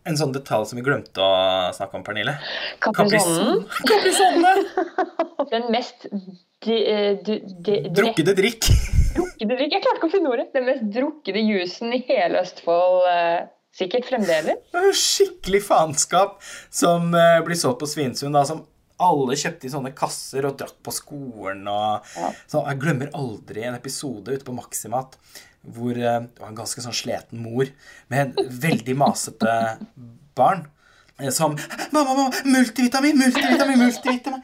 En sånn detalj som vi glemte å snakke om, Pernille. Caprisonen. Den mest eh, Drukkede drikk. Drukkede drikk. Jeg klarte ikke å finne ordet. Den mest drukkede jusen i hele Østfold. Eh, sikkert fremdeles. Skikkelig faenskap som eh, blir solgt på Svinesund. som alle kjøpte i sånne kasser og drakk på skolen. Og, ja. så jeg glemmer aldri en episode ute på Maximat hvor eh, det var en ganske sånn sliten mor med veldig masete barn eh, som 'Mamma, mamma, multivitamin, multivitamin, multivitamin!'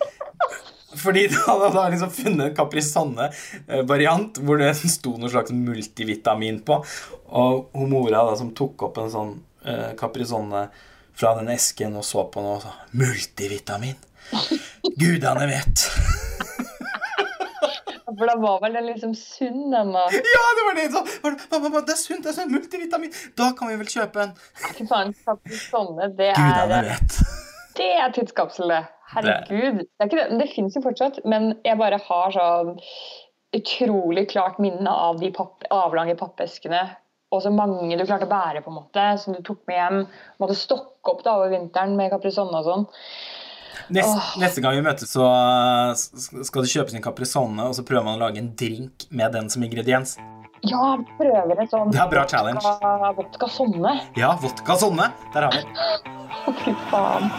Fordi de hadde liksom funnet en Caprisonne-variant hvor det sto noe slags multivitamin på. Og hun mora da, som tok opp en sånn uh, Caprisonne fra den esken og så på den og sa 'Multivitamin'. Gudene vet. For da var vel den liksom sunn, den da? Ja, det var det! Så, mamma, det er sunt, det er sunt, multivitamin. Da kan vi vel kjøpe en. Fy faen, sånne, det er Gudene vet. Det er tidskapsel, det. Herregud. Det, er det. det finnes jo fortsatt, men jeg bare har sånn utrolig klart minne av de papp, avlange pappeskene. Og så mange du klarte å bære, på en måte, som du tok med hjem. Måtte stokke opp da over vinteren med Caprisonne og sånn. Neste, neste, gang vi møtes, så skal det kjøpes en Caprisonne, og så prøver man å lage en drink med den som ingrediens. Ja, prøver en sånn Det er bra challenge. Vodka, vodka sonne. Ja, vodka sonne. Der har vi Fy faen.